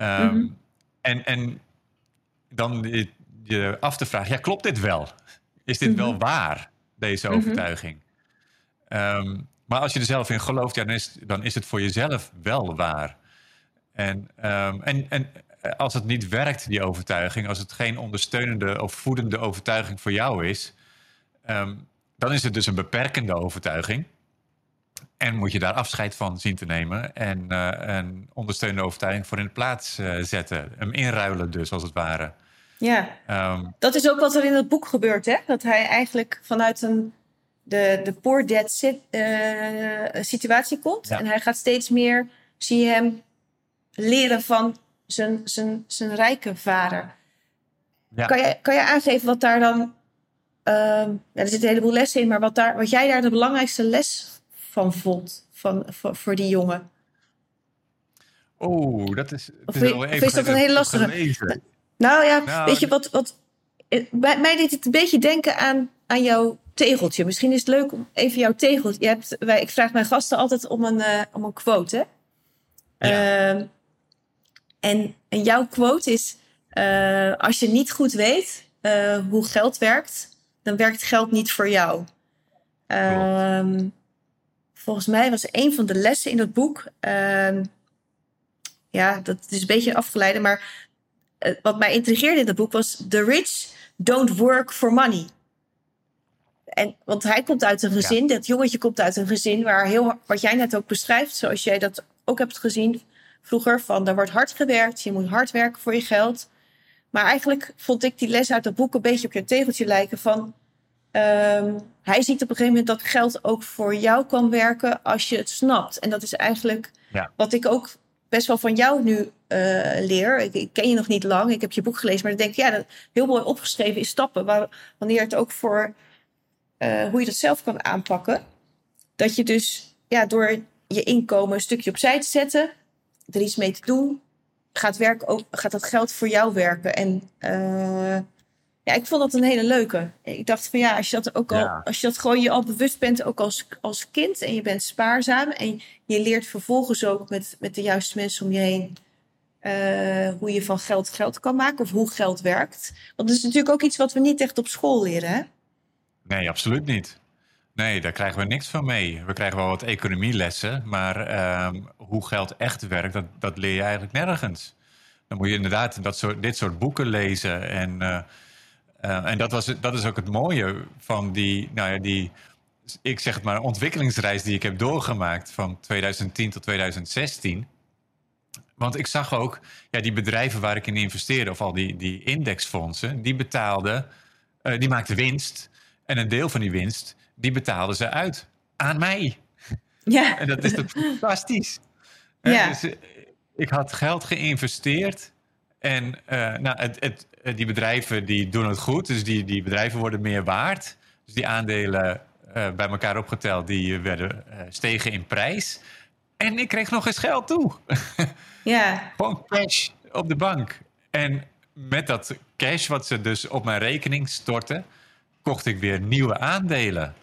Um, en, en dan je, je, af te vragen, ja, klopt dit wel? Is dit wel mhm. waar, deze mhm. overtuiging? Um, maar als je er zelf in gelooft, ja, dan, is, dan is het voor jezelf wel waar. En, um, en, en als het niet werkt, die overtuiging, als het geen ondersteunende of voedende overtuiging voor jou is, Um, dan is het dus een beperkende overtuiging. En moet je daar afscheid van zien te nemen en uh, een ondersteunende overtuiging voor in de plaats uh, zetten. Hem inruilen dus, als het ware. Ja, um, dat is ook wat er in het boek gebeurt, hè? Dat hij eigenlijk vanuit een, de, de poor dad sit, uh, situatie komt. Ja. En hij gaat steeds meer, zie je hem leren van zijn, zijn, zijn rijke vader. Ja. Kan, je, kan je aangeven wat daar dan Ehm, er zit een heleboel lessen in, maar wat, daar, wat jij daar de belangrijkste les van vond van, voor, voor die jongen? Oh, dat is. Of, is, of is dat een hele lastige? Nou ja, nou, weet je wat. wat bij mij deed het een beetje denken aan, aan jouw tegeltje. Misschien is het leuk om even jouw tegeltje. Je hebt, wij, ik vraag mijn gasten altijd om een, uh, om een quote. Hè? Ja. Uh, en, en jouw quote is: uh, Als je niet goed weet uh, hoe geld werkt, dan werkt geld niet voor jou. Um, volgens mij was een van de lessen in dat boek. Um, ja, dat is een beetje afgeleide, maar eh, wat mij intrigeerde in dat boek was: The rich don't work for money. En, want hij komt uit een gezin, dat jongetje komt uit een gezin waar heel, wat jij net ook beschrijft, zoals jij dat ook hebt gezien vroeger, van er wordt hard gewerkt, je moet hard werken voor je geld. Maar eigenlijk vond ik die les uit dat boek een beetje op je tegeltje lijken van, um, hij ziet op een gegeven moment dat geld ook voor jou kan werken als je het snapt. En dat is eigenlijk ja. wat ik ook best wel van jou nu uh, leer. Ik, ik, ken je nog niet lang, ik heb je boek gelezen, maar dan denk ik, ja, dat heel mooi opgeschreven in stappen, waar, wanneer het ook voor uh, hoe je dat zelf kan aanpakken. Dat je dus ja, door je inkomen een stukje opzij te zetten, er iets mee te doen, gaat, werk ook, gaat dat geld voor jou werken. En uh, ja, ik vond dat een hele leuke. Ik dacht van ja, als je dat ook al, als je dat gewoon je al bewust bent, ook als, als kind en je bent spaarzaam en je leert vervolgens ook met, met de juiste mensen om je heen uh, hoe je van geld geld kan maken of hoe geld werkt. Want dat is natuurlijk ook iets wat we niet echt op school leren. Hè? Nee, absoluut niet. Nee, daar krijgen we niks van mee. We krijgen wel wat economielessen, maar uh, hoe geld echt werkt, dat, dat leer je eigenlijk nergens. Dan moet je inderdaad dat soort, dit soort boeken lezen. En, uh, uh, en dat, was, dat is ook het mooie van die, nou ja, die, ik zeg het maar, ontwikkelingsreis die ik heb doorgemaakt van 2010 tot 2016. Want ik zag ook, ja, die bedrijven waar ik in investeerde, of al die, die indexfondsen, die betaalden, uh, die maakten winst. En een deel van die winst, die betaalden ze uit aan mij. Ja. En dat is toch fantastisch. Ja. Dus, eh, ik had geld geïnvesteerd. En uh, nou, het, het, die bedrijven die doen het goed. Dus die, die bedrijven worden meer waard. Dus die aandelen uh, bij elkaar opgeteld, die werden uh, stegen in prijs. En ik kreeg nog eens geld toe. Ja. Gewoon cash op de bank. En met dat cash wat ze dus op mijn rekening stortten, kocht ik weer nieuwe aandelen.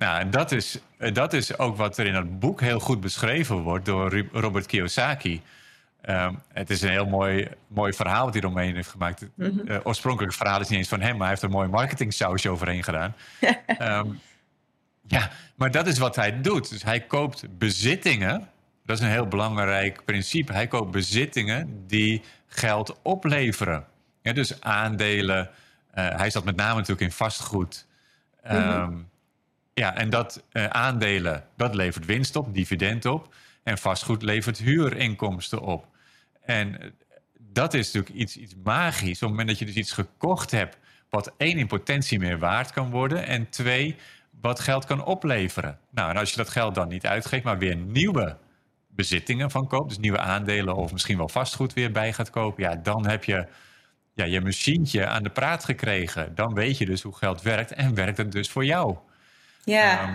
Nou, en dat is, dat is ook wat er in het boek heel goed beschreven wordt door Robert Kiyosaki. Um, het is een heel mooi, mooi verhaal wat hij eromheen heeft gemaakt. Het mm -hmm. oorspronkelijke verhaal is niet eens van hem, maar hij heeft er een mooi marketing sausje overheen gedaan. um, ja, maar dat is wat hij doet. Dus hij koopt bezittingen. Dat is een heel belangrijk principe. Hij koopt bezittingen die geld opleveren. Ja, dus aandelen, uh, hij zat met name natuurlijk in vastgoed. Um, mm -hmm. Ja, en dat uh, aandelen, dat levert winst op, dividend op. En vastgoed levert huurinkomsten op. En eh, dat is natuurlijk iets, iets magisch. Op het moment dat je dus iets gekocht hebt, wat één in potentie meer waard kan worden. En twee, wat geld kan opleveren. Nou, en als je dat geld dan niet uitgeeft, maar weer nieuwe bezittingen van koopt, dus nieuwe aandelen of misschien wel vastgoed weer bij gaat kopen, ja, dan heb je ja, je machientje aan de praat gekregen. Dan weet je dus hoe geld werkt en werkt het dus voor jou. Ja. Um,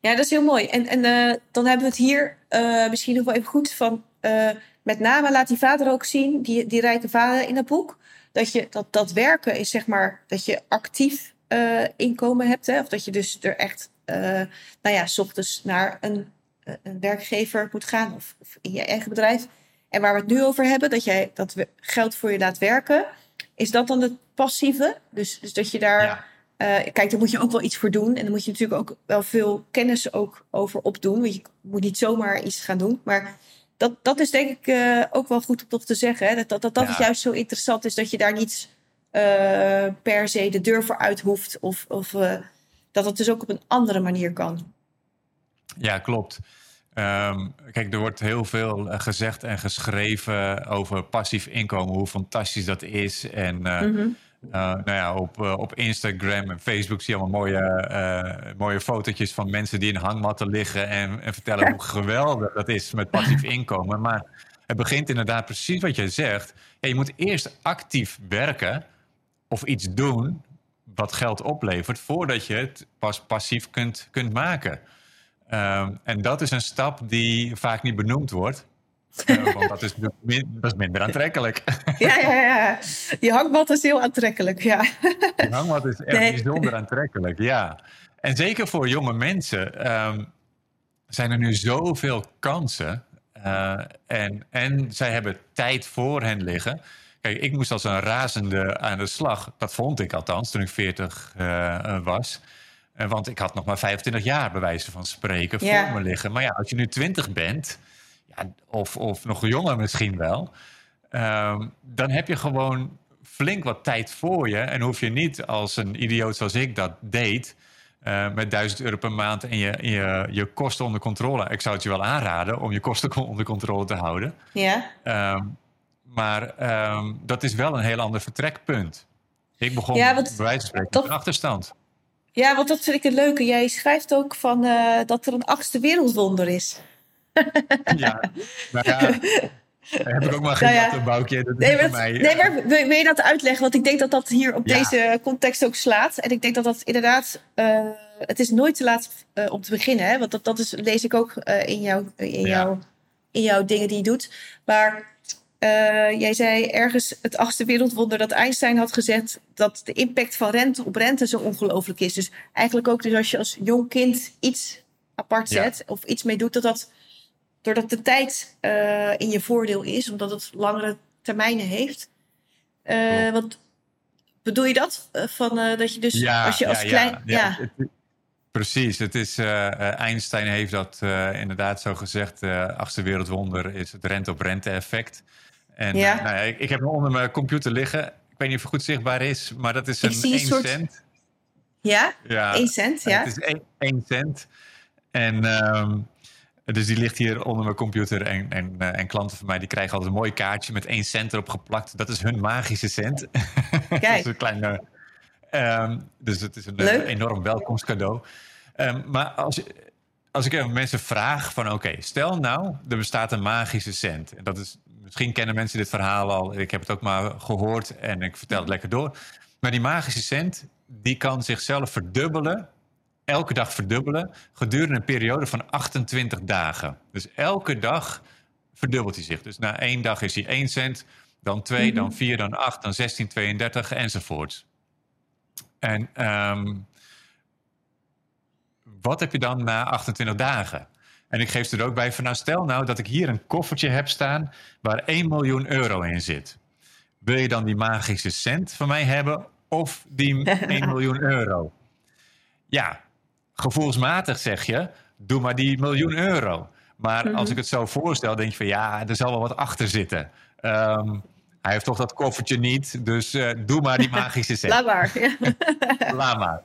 ja, dat is heel mooi. En, en uh, dan hebben we het hier uh, misschien nog wel even goed van. Uh, met name laat die vader ook zien, die, die rijke vader in het boek. Dat, je, dat, dat werken is zeg maar dat je actief inkomen hebt. Hè? Of dat je dus er echt, nou ja, s ochtends naar een, een werkgever moet gaan. Of, of in je eigen bedrijf. En waar we het nu over hebben, dat jij dat geld voor je laat werken. Is dat dan het passieve? Dus, dus dat je daar. Ja uh, kijk, daar moet je ook wel iets voor doen. En dan moet je natuurlijk ook wel veel kennis ook over opdoen. Want je moet niet zomaar iets gaan doen. Maar dat, dat is denk ik uh, ook wel goed om toch te zeggen. Hè? Dat, dat, dat, dat ja. het juist zo interessant is dat je daar niet uh, per se de deur voor uit hoeft. Of, of dat het dus ook op een andere manier kan. Ja, klopt. Um, kijk, er wordt heel veel gezegd en geschreven over passief inkomen, hoe fantastisch dat is. En mm -hmm. Uh, nou ja, op, uh, op Instagram en Facebook zie je allemaal mooie, uh, mooie fotootjes van mensen die in hangmatten liggen en, en vertellen hoe geweldig dat is met passief inkomen. Maar het begint inderdaad precies wat je zegt. Ja, je moet eerst actief werken of iets doen wat geld oplevert voordat je het pas passief kunt, kunt maken. Um, en dat is een stap die vaak niet benoemd wordt. Want dat is, dat is minder aantrekkelijk. Ja, ja, ja. Die hangmat is heel aantrekkelijk, ja. Die hangmat is echt nee. bijzonder aantrekkelijk, ja. En zeker voor jonge mensen um, zijn er nu zoveel kansen. Uh, en, en zij hebben tijd voor hen liggen. Kijk, ik moest als een razende aan de slag. Dat vond ik althans toen ik 40 uh, was. want ik had nog maar 25 jaar, bij wijze van spreken, ja. voor me liggen. Maar ja, als je nu 20 bent of, of nog jonger misschien wel. ehm, dan heb je gewoon flink wat tijd voor je. En hoef je niet als een idioot zoals ik dat deed. Uh, met 1000 euro per maand en je, je, je kosten onder controle. Ik zou het je wel aanraden om je kosten onder controle te houden. Ja. Um, maar um, dat is wel een heel ander vertrekpunt. Ik begon ja, wat, bij wijze van spreken dat, met een achterstand. Ja, want dat vind ik het leuke. Jij schrijft ook van uh, dat er een achtste wereldwonder is. ja, nou ja, heb ik ook maar geen nou ja. boukje. Dat nee, maar, mij. nee, maar wil je dat uitleggen? Want ik denk dat dat hier op ja. deze context ook slaat. En ik denk dat dat inderdaad... Uh, het is nooit te laat uh, om te beginnen. Hè? Want dat, dat is, lees ik ook uh, in, jou, in, ja. jou, in jouw dingen die je doet. Maar jij zei ergens het achtste wereldwonder dat Einstein had gezegd... dat de impact van rente op rente zo ongelooflijk is. Dus eigenlijk ook dus als je als jong kind iets apart zet... of iets mee doet, dat dat doordat de tijd uh, in je voordeel is, omdat het langere termijnen heeft. Uh, wat bedoel je dat? Uh, van, dat je dus ja, als je als ja, klein. Ja, het, precies. Het is, Einstein heeft dat inderdaad zo gezegd. achtste wereldwonder is het rente-op-rente effect. En nou ja, ik, ik, heb hem onder mijn computer liggen. Ik weet niet of het goed zichtbaar is, maar dat is een 1 soort... cent. Ja, ja 1 cent, ja. Het is 1 cent. En um, dus die ligt hier onder mijn computer. En, en, uh, en, klanten van mij die krijgen altijd een mooi kaartje met één cent erop geplakt. Dat is hun magische cent. Kijk. dat is een kleine, um, dus het is een uh, enorm welkomstcadeau. Um, maar als, als ik even mensen vraag van oké, okay, stel nou, er bestaat een magische cent. En dat is, misschien kennen mensen dit verhaal al. Ik heb het ook maar gehoord en ik vertel het lekker door. Maar die magische cent, die kan zichzelf verdubbelen elke dag verdubbelen gedurende een periode van 28 dagen. Dus elke dag verdubbelt hij zich. Dus na één dag is hij 1 cent, dan 2, dan 4, dan 8, dan 16, 32 enzovoort. En um, wat heb je dan na 28 dagen? En ik geef er ook bij van, nou stel nou dat ik hier een koffertje heb staan waar 1 miljoen euro in zit. Wil je dan die magische cent van mij hebben of die 1 miljoen euro? Ja, gevoelsmatig zeg je, doe maar die miljoen euro. Maar als mhm. ik het zo voorstel, denk je van ja, er zal wel wat achter zitten. Um, hij heeft toch dat koffertje niet, dus uh, doe maar die magische cent. Laat maar. Laat maar.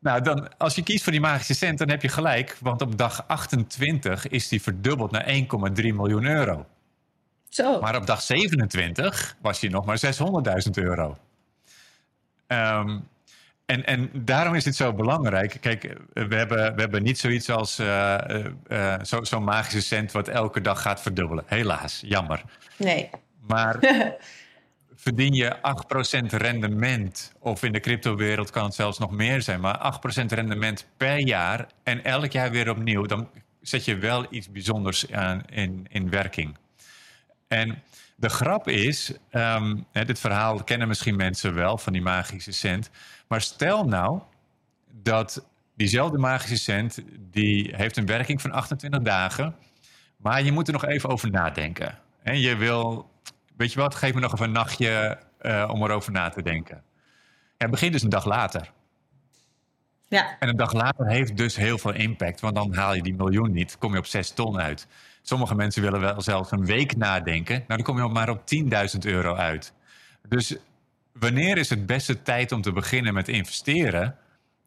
Nou, dan, als je kiest voor die magische cent, dan heb je gelijk. Want op dag 28 is die verdubbeld naar 1,3 miljoen euro. Zo. Maar op dag 27 was die nog maar 600.000 euro. Um, en, en daarom is dit zo belangrijk. Kijk, we hebben, we hebben niet zoiets als uh, uh, zo'n zo magische cent wat elke dag gaat verdubbelen. Helaas, jammer. Nee. Maar verdien je 8% rendement, of in de cryptowereld kan het zelfs nog meer zijn, maar 8% rendement per jaar en elk jaar weer opnieuw, dan zet je wel iets bijzonders aan in, in werking. En de grap is, um, dit verhaal kennen misschien mensen wel van die magische cent. Maar stel nou dat diezelfde magische cent, die heeft een werking van 28 dagen. Maar je moet er nog even over nadenken. En je wil, weet je wat, geef me nog even een nachtje uh, om erover na te denken. Het begint dus een dag later. Ja. En een dag later heeft dus heel veel impact, want dan haal je die miljoen niet, kom je op 6 ton uit. Sommige mensen willen wel zelfs een week nadenken. Nou, dan kom je maar op 10.000 euro uit. Dus wanneer is het beste tijd om te beginnen met investeren?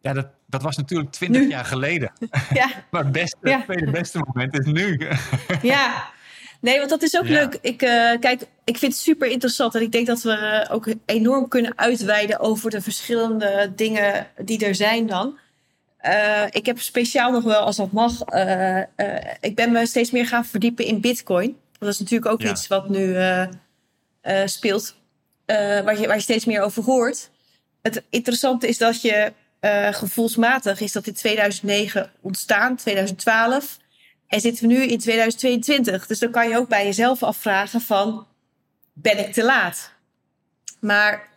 Ja, dat, dat was natuurlijk 20 jaar geleden. Ja. maar het beste, ja. tweede beste moment is nu. ja. Nee, want dat is ook ja. leuk. Ik, uh, kijk, ik vind het super interessant. En ik denk dat we uh, ook enorm kunnen uitweiden over de verschillende dingen die er zijn dan. Uh, ik heb speciaal nog wel, als dat mag, ik ben me steeds meer gaan verdiepen in Bitcoin. Dat is natuurlijk ook ja. iets wat nu speelt. Waar, je, waar je steeds meer over hoort. Het interessante is dat je gevoelsmatig is dat in 2009 ontstaan, 2012. En zitten we nu in 2022. Dus dan kan je ook bij jezelf afvragen van, ben ik te laat? Maar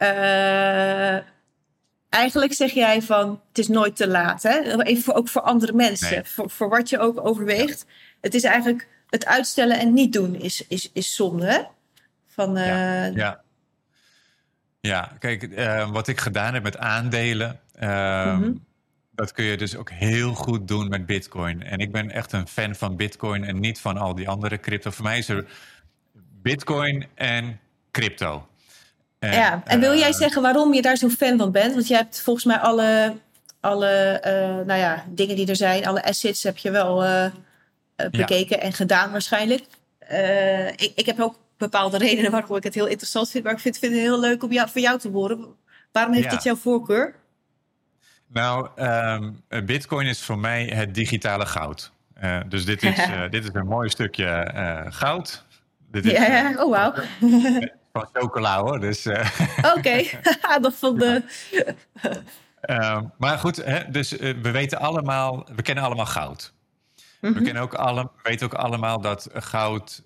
eigenlijk zeg jij van, het is nooit te laat. Hè? Even voor, ook voor andere mensen. Nee. Voor, voor wat je ook overweegt. Het is eigenlijk het uitstellen en niet doen is, is, is zonde. Hè? Van, ja. ja. Ja, kijk, uh, wat ik gedaan heb met aandelen, uh, mm-hmm. dat kun je dus ook heel goed doen met Bitcoin. En ik ben echt een fan van Bitcoin en niet van al die andere crypto. Voor mij is er Bitcoin en crypto. En, ja, en wil jij uh, zeggen waarom je daar zo'n fan van bent? Want jij hebt volgens mij alle, alle uh, nou ja, dingen die er zijn, alle assets heb je wel uh, bekeken ja. en gedaan waarschijnlijk. Ik, ik, heb ook bepaalde redenen waarom ik het heel interessant vind, maar ik vind, vind het heel leuk om jou, voor jou te horen. Waarom heeft ja. dit jouw voorkeur? Nou, um, Bitcoin is voor mij het digitale goud. Uh, dus dit is, uh, dit is een mooi stukje uh, goud. Dit is, ja, oh wauw. van chocola hoor. Dus, Oké, okay. dat vond de. maar goed, hè, dus we weten allemaal, we kennen allemaal goud. Mm -hmm. We kennen ook alle, weten ook allemaal dat goud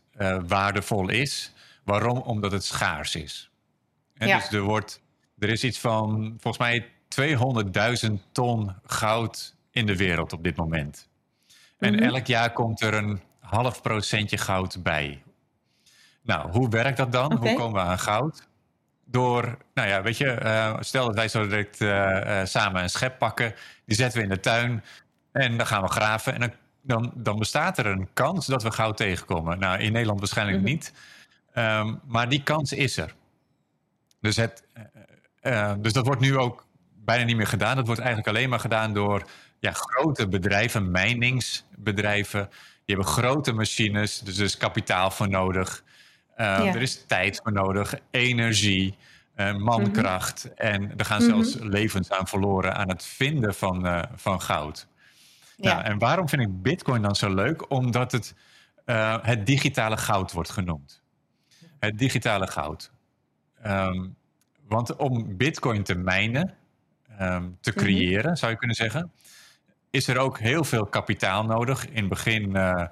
waardevol is. Waarom? Omdat het schaars is. En ja. Dus er, wordt, er is iets van, volgens mij 200.000 ton goud in de wereld op dit moment. En mm -hmm. elk jaar komt er een half procentje goud bij. Nou, hoe werkt dat dan? Okay. Hoe komen we aan goud? Door, nou ja, weet je, uh, stel dat wij zo direct uh, uh, samen een schep pakken, die zetten we in de tuin en dan gaan we graven en dan, dan, dan bestaat er een kans dat we goud tegenkomen. Nou, in Nederland waarschijnlijk mm -hmm. niet, um, maar die kans is er. Dus, het, dus dat wordt nu ook bijna niet meer gedaan. Dat wordt eigenlijk alleen maar gedaan door ja, grote bedrijven, mijningsbedrijven. Die hebben grote machines, dus er is kapitaal voor nodig. Ja. Er is tijd voor nodig, energie, uh, mankracht. Mm -hmm. En er gaan zelfs mm -hmm. levens aan verloren aan het vinden van, uh, van goud. Ja. Nou, en waarom vind ik Bitcoin dan zo leuk? Omdat het het digitale goud wordt genoemd. Het digitale goud. Um, want om Bitcoin te mijnen, um, te creëren, mm -hmm. zou je kunnen zeggen, is er ook heel veel kapitaal nodig. In het begin uh,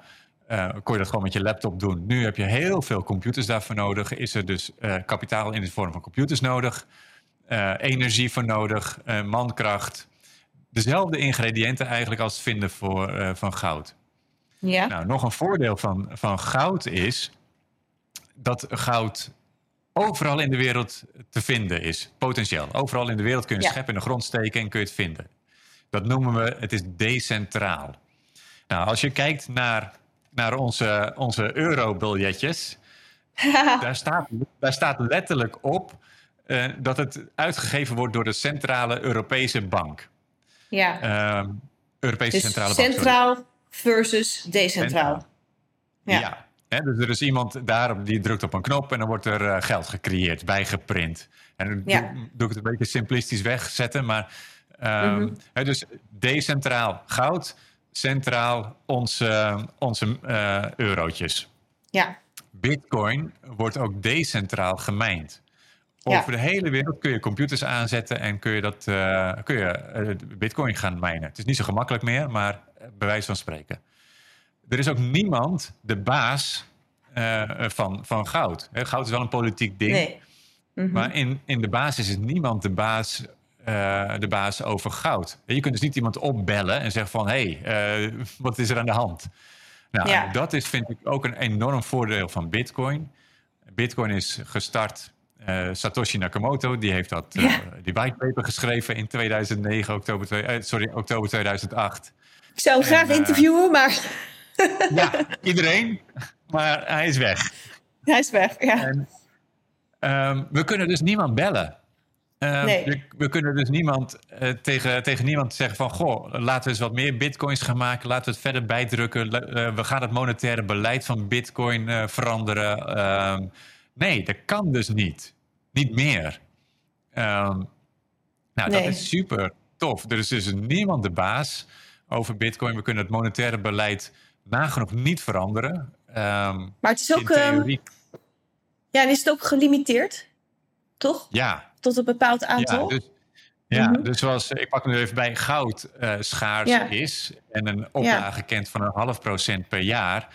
uh, kon je dat gewoon met je laptop doen. Nu heb je heel veel computers daarvoor nodig. Is er dus uh, kapitaal in de vorm van computers nodig, energie voor nodig, mankracht. Dezelfde ingrediënten eigenlijk als het vinden voor, van goud. Ja. Nou, nog een voordeel van, van goud is dat goud overal in de wereld te vinden is, potentieel. Overal in de wereld kun je ja. schep in de grond steken en kun je het vinden. Dat noemen we, het is decentraal. Nou, als je kijkt naar, naar onze, onze eurobiljetjes, daar, staat, daar staat letterlijk op uh, dat het uitgegeven wordt door de Centrale Europese Bank. Ja. Uh, Europese dus Centrale Bank. Centraal versus decentraal. Ja. ja. He, dus er is iemand daar die drukt op een knop en dan wordt er uh, geld gecreëerd, bijgeprint. En dan ja. doe, doe, ik het een beetje simplistisch wegzetten, maar um, mm -hmm. he, dus decentraal goud, centraal onze, onze uh, eurotjes. Ja. Bitcoin wordt ook decentraal gemijnd. Over ja. de hele wereld kun je computers aanzetten en kun je, dat, uh, kun je Bitcoin gaan mijnen. Het is niet zo gemakkelijk meer, maar bij wijze van spreken er is ook niemand de baas van, van goud. Goud is wel een politiek ding. Nee. Mm -hmm. Maar in, in de basis is niemand de baas, uh, de baas over goud. Je kunt dus niet iemand opbellen en zeggen van... hé, hey, uh, wat is er aan de hand? Nou, ja. dat is vind ik ook een enorm voordeel van Bitcoin. Bitcoin is gestart... Satoshi Nakamoto, die heeft dat, ja. die whitepaper geschreven in 2009, oktober, sorry, oktober 2008. Ik zou hem en, graag interviewen, maar... Ja, iedereen. Maar hij is weg. Hij is weg, ja. En, um, we kunnen dus niemand bellen. Nee. we, we, kunnen dus niemand uh, tegen, tegen niemand zeggen van... goh, laten we eens wat meer bitcoins gaan maken. Laten we het verder bijdrukken. Uh, we gaan het monetaire beleid van bitcoin uh, veranderen. Um, nee, dat kan dus niet. Niet meer. nou, nee. dat is super tof. Er is dus niemand de baas over bitcoin. We kunnen het monetaire beleid nagenoeg niet veranderen. Maar het is ook. Ja, en is het ook gelimiteerd? Toch? Ja. Tot een bepaald aantal? Ja, dus, ja, mm -hmm. dus zoals ik pak nu even bij goud uh, schaars ja. is en een oplage ja. kent van een half procent per jaar,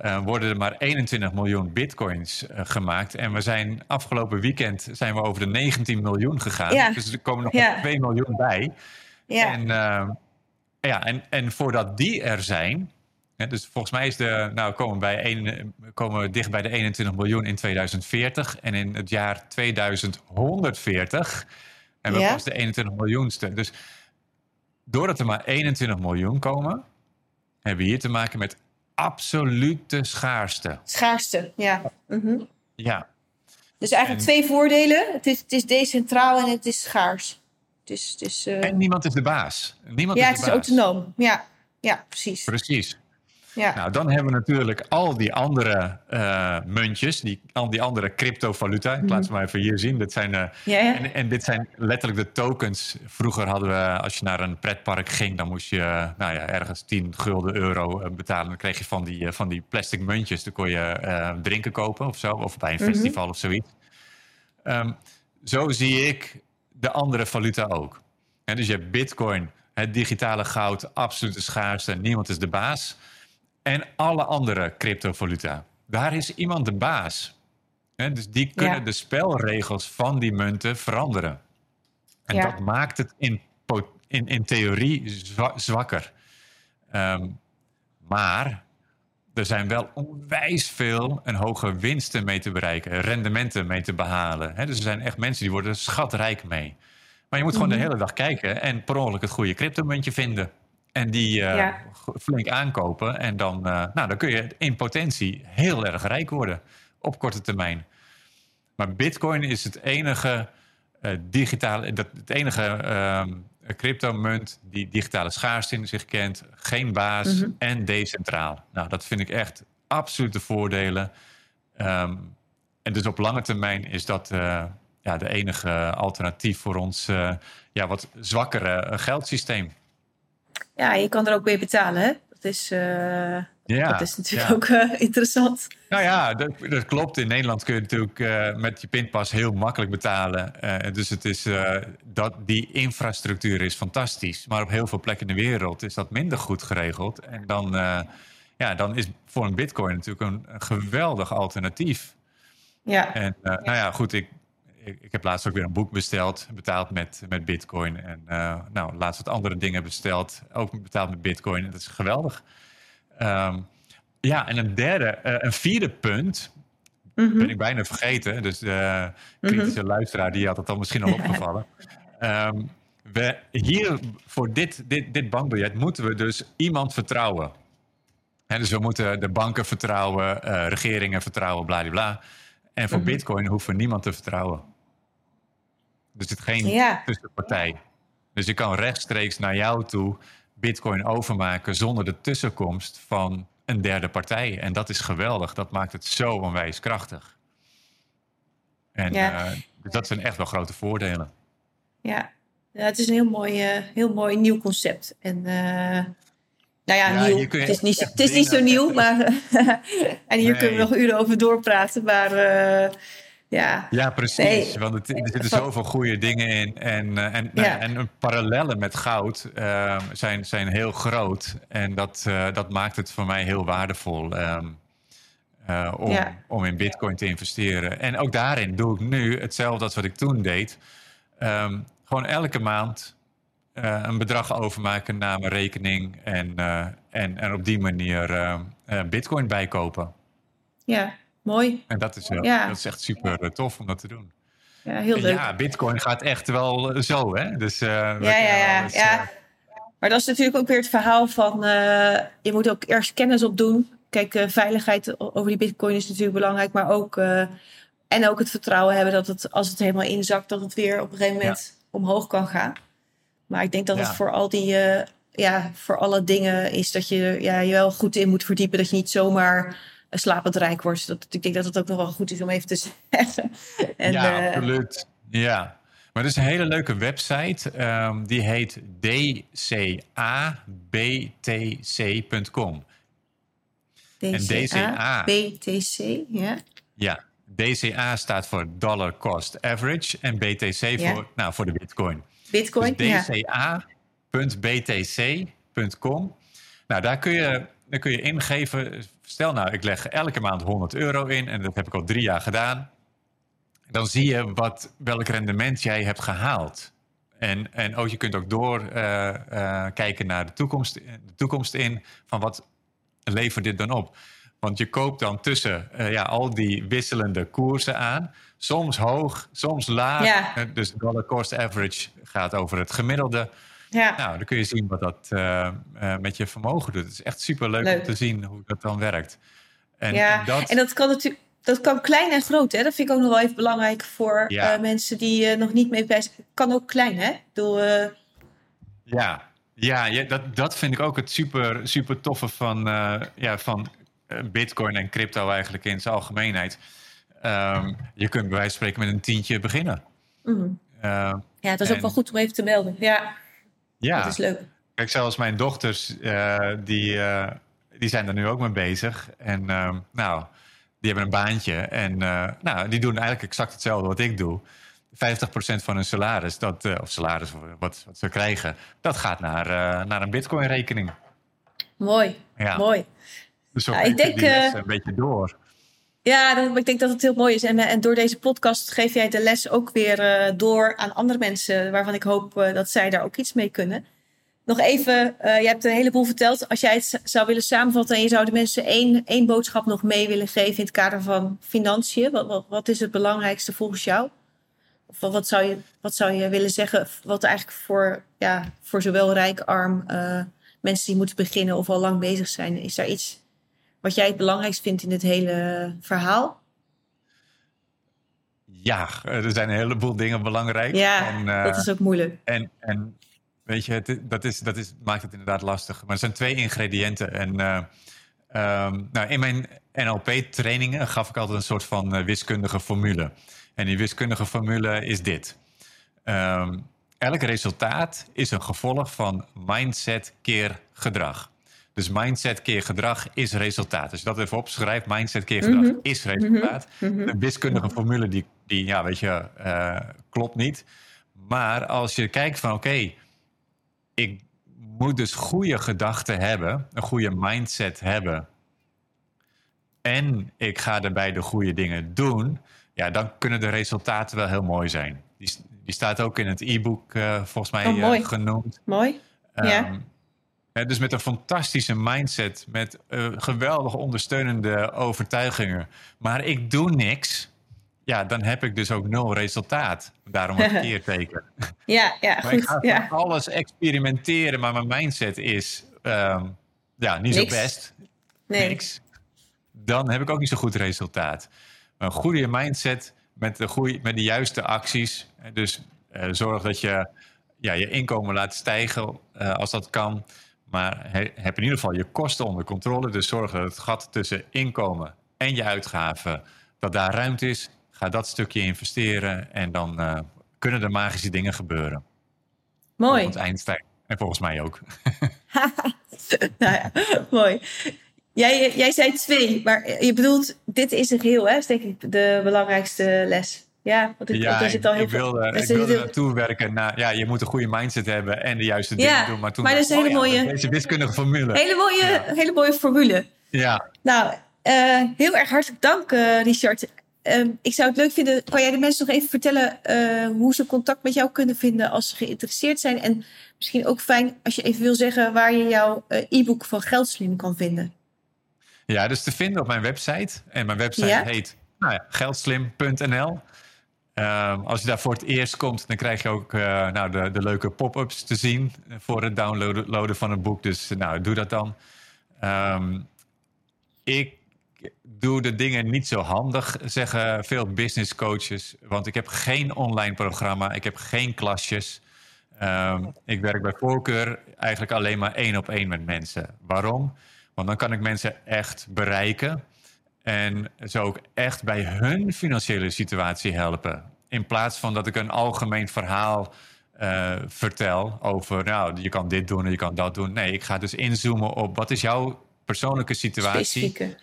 uh, worden er maar 21 miljoen bitcoins uh, gemaakt. En we zijn afgelopen weekend zijn we over de 19 miljoen gegaan. Ja. Dus er komen nog 2 miljoen bij. Ja. En, ja, en, en voordat die er zijn, ja, dus volgens mij is de, nou, komen, we bij een, komen we dicht bij de 21 miljoen in 2040. En in het jaar 2140 hebben we ja. pas de 21 miljoenste. Dus doordat er maar 21 miljoen komen, hebben we hier te maken met absolute schaarste. Schaarste, ja. Mm -hmm. Ja. Dus eigenlijk twee voordelen. Het is, het is decentraal en het is schaars. Het is, het is, uh... En niemand is de baas. Niemand ja, is het is autonoom. Ja, ja precies. Precies. Ja. Nou, dan hebben we natuurlijk al die andere uh, muntjes, die, al die andere cryptovaluta. Ik laat ze maar even hier zien. Dit zijn, uh, ja, ja. En, en, dit zijn letterlijk de tokens. Vroeger hadden we, als je naar een pretpark ging, dan moest je nou ja, ergens 10 gulden euro betalen. Dan kreeg je van die, van die plastic muntjes. Dan kon je drinken kopen of zo, of bij een Mhm. festival of zoiets. Um, zo zie ik de andere valuta ook. En dus je hebt bitcoin, het digitale goud, absolute schaarste. Niemand is de baas. En alle andere cryptovaluta. Daar is iemand de baas. He, dus die kunnen Ja. de spelregels van die munten veranderen. En Ja. dat maakt het in, in, in theorie zwa- zwakker. Ehm, maar er zijn wel onwijs veel en hoge winsten mee te bereiken, rendementen mee te behalen. He, dus er zijn echt mensen die worden schatrijk mee. Maar je moet gewoon de hele dag kijken en per ongeluk het goede cryptomuntje vinden. En die eh, Ja. flink aankopen. En dan, eh, nou, dan kun je in potentie heel erg rijk worden op korte termijn. Maar Bitcoin is het enige eh, digitale, dat, het enige ehm cryptomunt die digitale schaarste in zich kent, geen baas Mhm. en decentraal. Nou, dat vind ik echt absolute voordelen. Ehm, en dus op lange termijn is dat ja, de enige alternatief voor ons ja, wat zwakkere geldsysteem. Ja, je kan er ook mee betalen, hè? Dat is, eh, Ja, dat is natuurlijk ja. ook eh, interessant. Nou ja, dat, dat klopt. In Nederland kun je natuurlijk eh, met je pinpas heel makkelijk betalen. Dus het is, dat, die infrastructuur is fantastisch. Maar op heel veel plekken in de wereld is dat minder goed geregeld. En dan, ja, dan is voor een bitcoin natuurlijk een, een geweldig alternatief. Ja, En nou ja, goed, ik, ik, ik heb laatst ook weer een boek besteld, betaald met, met bitcoin. En uh, nou, laatst wat andere dingen besteld, ook betaald met bitcoin. En dat is geweldig. Um, ja, en een derde, uh, een vierde punt, mm -hmm. ben ik bijna vergeten. Dus de kritische mm -hmm. luisteraar, die had het al misschien al opgevallen. Um, we, hier, voor dit, dit, dit bankbiljet, moeten we dus iemand vertrouwen. En dus we moeten de banken vertrouwen, uh, regeringen vertrouwen, bladibla. En voor mm -hmm. bitcoin hoeven we niemand te vertrouwen. Er zit geen ja. tussenpartij. Dus je kan rechtstreeks naar jou toe bitcoin overmaken zonder de tussenkomst van een derde partij. En dat is geweldig. Dat maakt het zo onwijs krachtig. En ja. uh, dat zijn echt wel grote voordelen. Ja, ja het is een heel mooi, uh, heel mooi nieuw concept. En uh, nou ja, ja nieuw. Het is niet, het is niet zo nieuw, maar en hier nee. kunnen we nog uren over doorpraten. Maar ja. Ja, precies. Nee. Want het, er zitten zoveel goede dingen in. En, uh, en, ja. en parallellen met goud uh, zijn, zijn heel groot. En dat, uh, dat maakt het voor mij heel waardevol um, om, ja. om in bitcoin te investeren. En ook daarin doe ik nu hetzelfde als wat ik toen deed. Um, gewoon elke maand een bedrag overmaken naar mijn rekening. En, en, en op die manier bitcoin bijkopen. Ja. Mooi. En dat is, ja. dat is echt super tof om dat te doen. Ja, heel leuk. Ja, Bitcoin gaat echt wel zo, hè? Dus, uh, ja, ja, ja, ja. Uh... Maar dat is natuurlijk ook weer het verhaal van... Uh, je moet ook eerst kennis opdoen. Kijk, veiligheid over die Bitcoin is natuurlijk belangrijk. Maar ook... en ook het vertrouwen hebben dat het, als het helemaal inzakt... dat het weer op een gegeven moment ja. omhoog kan gaan. Maar ik denk dat het voor al die... ja, voor alle dingen is dat je ja, je wel goed in moet verdiepen. Dat je niet zomaar slapend rijk wordt. Dat, ik denk dat het ook nog wel goed is om even te zeggen. En, ja, uh, absoluut. Ja. Maar er is een hele leuke website. Um, die heet dcabtc.com. DCA, BTC, ja. Ja, DCA staat voor Dollar Cost Average en BTC ja. voor, nou, voor de Bitcoin. Bitcoin, dus dca.btc.com. Nou, daar kun je, daar kun je ingeven Stel nou, ik leg elke maand 100 euro in en dat heb ik al drie jaar gedaan. Dan zie je wat, welk rendement jij hebt gehaald. En, en ook, je kunt ook door uh, uh, kijken naar de toekomst, de toekomst in. Van wat levert dit dan op? Want je koopt dan tussen uh, ja, al die wisselende koersen aan. Soms hoog, soms laag. Ja. Dus dollar cost average gaat over het gemiddelde. Ja. Nou, dan kun je zien wat dat uh, uh, met je vermogen doet. Het is echt super leuk om te zien hoe dat dan werkt. En, ja, en dat... en dat kan natuurlijk. dat kan klein en groot, hè? Dat vind ik ook nog wel even belangrijk voor Ja. eh, mensen die eh, nog niet mee bezig zijn. Kan ook klein, hè? Eh, Ja, ja, ja dat, dat vind ik ook het super, super toffe van, eh, ja, van eh, Bitcoin en crypto eigenlijk in zijn algemeenheid. Ehm, je kunt bij wijze van spreken met een tientje beginnen. mm. Eh, ja, dat is ook wel goed om even te melden. Ja, ja, dat is leuk. kijk, zelfs mijn dochters, eh, die, eh, die zijn er nu ook mee bezig. En ehm, nou, die hebben een baantje. En eh, nou, die doen eigenlijk exact hetzelfde wat ik doe. 50% van hun salaris, dat, of salaris wat, wat ze krijgen, dat gaat naar, naar een Bitcoin-rekening. Mooi, Ja. mooi. Dus zo ik je denk, die een beetje door. Ja, ik denk dat het heel mooi is. En, eh, en door deze podcast geef jij de les ook weer eh, door aan andere mensen, waarvan ik hoop eh, dat zij daar ook iets mee kunnen. Nog even, eh, je hebt een heleboel verteld. Als jij het zou willen samenvatten en je zou de mensen één, één boodschap nog mee willen geven in het kader van financiën, wat, wat, is het belangrijkste volgens jou? Of wat, wat zou je, wat zou je willen zeggen, wat eigenlijk voor, ja, voor zowel rijk, arm, mensen die moeten beginnen of al lang bezig zijn, is daar iets wat jij het belangrijkst vindt in dit hele verhaal? Ja, er zijn een heleboel dingen belangrijk. Ja, en, eh, dat is ook moeilijk. en, en weet je, het, dat, is, dat is, maakt het inderdaad lastig. Maar er zijn twee ingrediënten. En eh, ehm, nou, in mijn NLP-trainingen gaf ik altijd een soort van eh, wiskundige formule. En die wiskundige formule is dit. Ehm, elk resultaat is een gevolg van mindset keer gedrag. Dus mindset keer gedrag is resultaat. Als je dat even opschrijft, mindset keer gedrag Mhm. is resultaat. Mhm. De wiskundige formule die, die ja, weet je, eh, klopt niet. Maar als je kijkt van oké, ik moet dus goede gedachten hebben, een goede mindset hebben. En ik ga daarbij de goede dingen doen. Ja, dan kunnen de resultaten wel heel mooi zijn. Die, die staat ook in het e-book eh, volgens mij Oh, mooi. eh, genoemd. Mooi. Ja. Dus met een fantastische mindset, met eh, geweldige ondersteunende overtuigingen. Maar ik doe niks. Ja, dan heb ik dus ook nul resultaat. Daarom het keerteken. Ja, ja, Maar ik goed. ga Ja. alles experimenteren, maar mijn mindset is ehm, ja, niet Niks. zo best. Nee. Niks. Dan heb ik ook niet zo goed resultaat. Maar een goede mindset met de, met de juiste acties. Dus eh, zorg dat je ja, je inkomen laat stijgen eh, als dat kan. Maar he- heb in ieder geval je kosten onder controle. Dus zorg dat het gat tussen inkomen en je uitgaven, dat daar ruimte is. Ga dat stukje investeren en dan eh, kunnen er magische dingen gebeuren. Mooi. Volgens Einstein. En volgens mij ook. nou ja, mooi. Jij, jij zei twee, maar je bedoelt, dit is een geheel, hè? Is denk ik de belangrijkste les. Ja, want ik, Ja, daar zit al heel ik veel... wilde, ik wilde naartoe werken. naar ja, je moet een goede mindset hebben en de juiste Ja, dingen doen. Maar toen maar dat is een hele oh ja, mooie- Deze wiskundige formule. Hele mooie, Ja. hele mooie formule. Ja, Nou, eh, heel erg hartelijk dank, eh, Richard. Ehm, ik zou het leuk vinden, kan jij de mensen nog even vertellen eh, hoe ze contact met jou kunnen vinden als ze geïnteresseerd zijn? En misschien ook fijn als je even wil zeggen waar je jouw e-book van Geldslim kan vinden. ja, dus te vinden op mijn website. En mijn website heet nou ja, geldslim.nl. Ehm, als je daar voor het eerst komt, dan krijg je ook eh, nou, de, de leuke pop-ups te zien voor het downloaden van een boek. Dus nou, doe dat dan. Ehm, ik doe de dingen niet zo handig, zeggen veel business coaches. Want ik heb geen online programma, ik heb geen klasjes. Ehm, ik werk bij voorkeur eigenlijk alleen maar één op één met mensen. Waarom? Want dan kan ik mensen echt bereiken. En ze ook echt bij hun financiële situatie helpen. In plaats van dat ik een algemeen verhaal eh, vertel over, nou, je kan dit doen en je kan dat doen. Nee, ik ga dus inzoomen op wat is jouw persoonlijke situatie Specifieke.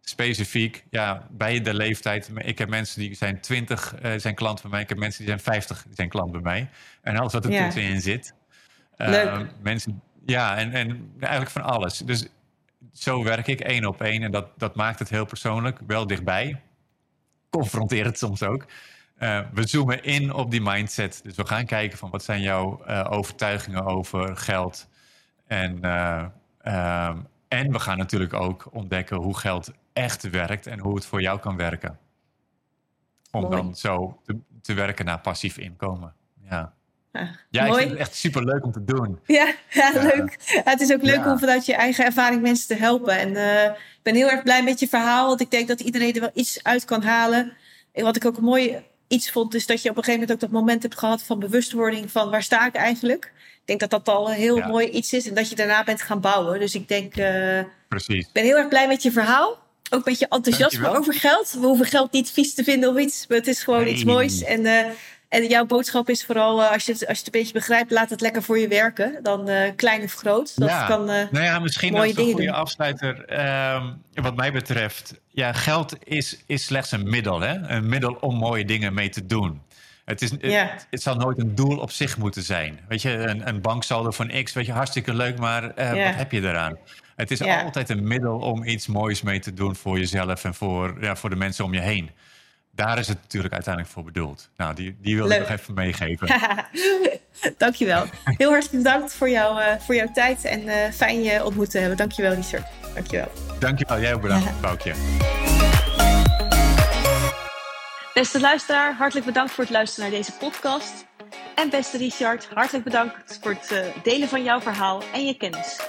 specifiek, ja, bij de leeftijd. Ik heb mensen die zijn 20, eh, zijn klant bij mij. Ik heb mensen die zijn 50, die zijn klant bij mij. En alles wat er Ja. tussenin zit. Eh, Leuk. mensen, ja, en, en eigenlijk van alles. Dus zo werk ik één op één. En dat, dat maakt het heel persoonlijk, wel dichtbij. Confronteer het soms ook. Eh, we zoomen in op die mindset. Dus we gaan kijken van wat zijn jouw eh, overtuigingen over geld. En, eh, ehm, en we gaan natuurlijk ook ontdekken hoe geld echt werkt en hoe het voor jou kan werken. Om Mooi. dan zo te, te werken naar passief inkomen. Ja. Ja, ik vind het echt super leuk om te doen. Ja, ja, leuk. het is ook leuk om vanuit je eigen ervaring mensen te helpen. En uh, ik ben heel erg blij met je verhaal. Want ik denk dat iedereen er wel iets uit kan halen. En wat ik ook mooi iets vond, is dat je op een gegeven moment ook dat moment hebt gehad van bewustwording van waar sta ik eigenlijk. Ik denk dat dat al een heel mooi iets is en dat je daarna bent gaan bouwen. Dus ik denk, uh, Precies. ik ben heel erg blij met je verhaal. Ook met je enthousiasme over geld. We hoeven geld niet vies te vinden of iets. Maar het is gewoon iets moois. En uh, en jouw boodschap is vooral, uh, als, je het, als je het een beetje begrijpt, laat het lekker voor je werken. Dan uh, klein of groot. Dat ja. kan uh, Nou ja, misschien als een goede afsluiter. Ehm, wat mij betreft, ja, geld is, is slechts een middel. Hè? Een middel om mooie dingen mee te doen. Het, is, ja. het, het, zal nooit een doel op zich moeten zijn. Weet je, een, een banksaldo van X, weet je, hartstikke leuk, maar ja. wat heb je eraan? Het is Ja. altijd een middel om iets moois mee te doen voor jezelf en voor, ja, voor de mensen om je heen. Daar is het natuurlijk uiteindelijk voor bedoeld. Nou, die, die wil ik nog even meegeven. Dankjewel. Heel hartelijk bedankt voor, jou, uh, voor jouw tijd en uh, fijn je ontmoet te hebben. Dankjewel, Richard. Dankjewel. Dankjewel. Jij ook bedankt, Boukje. Beste luisteraar, hartelijk bedankt voor het luisteren naar deze podcast. En beste Richard, hartelijk bedankt voor het uh, delen van jouw verhaal en je kennis.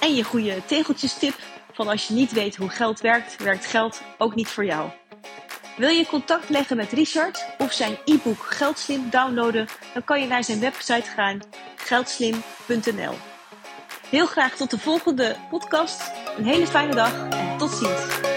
En je goede tegeltjes-tip van als je niet weet hoe geld werkt, werkt geld ook niet voor jou. Wil je contact leggen met Richard of zijn e-book Geldslim downloaden, dan kan je naar zijn website gaan geldslim.nl. Heel graag tot de volgende podcast. Een hele fijne dag en tot ziens.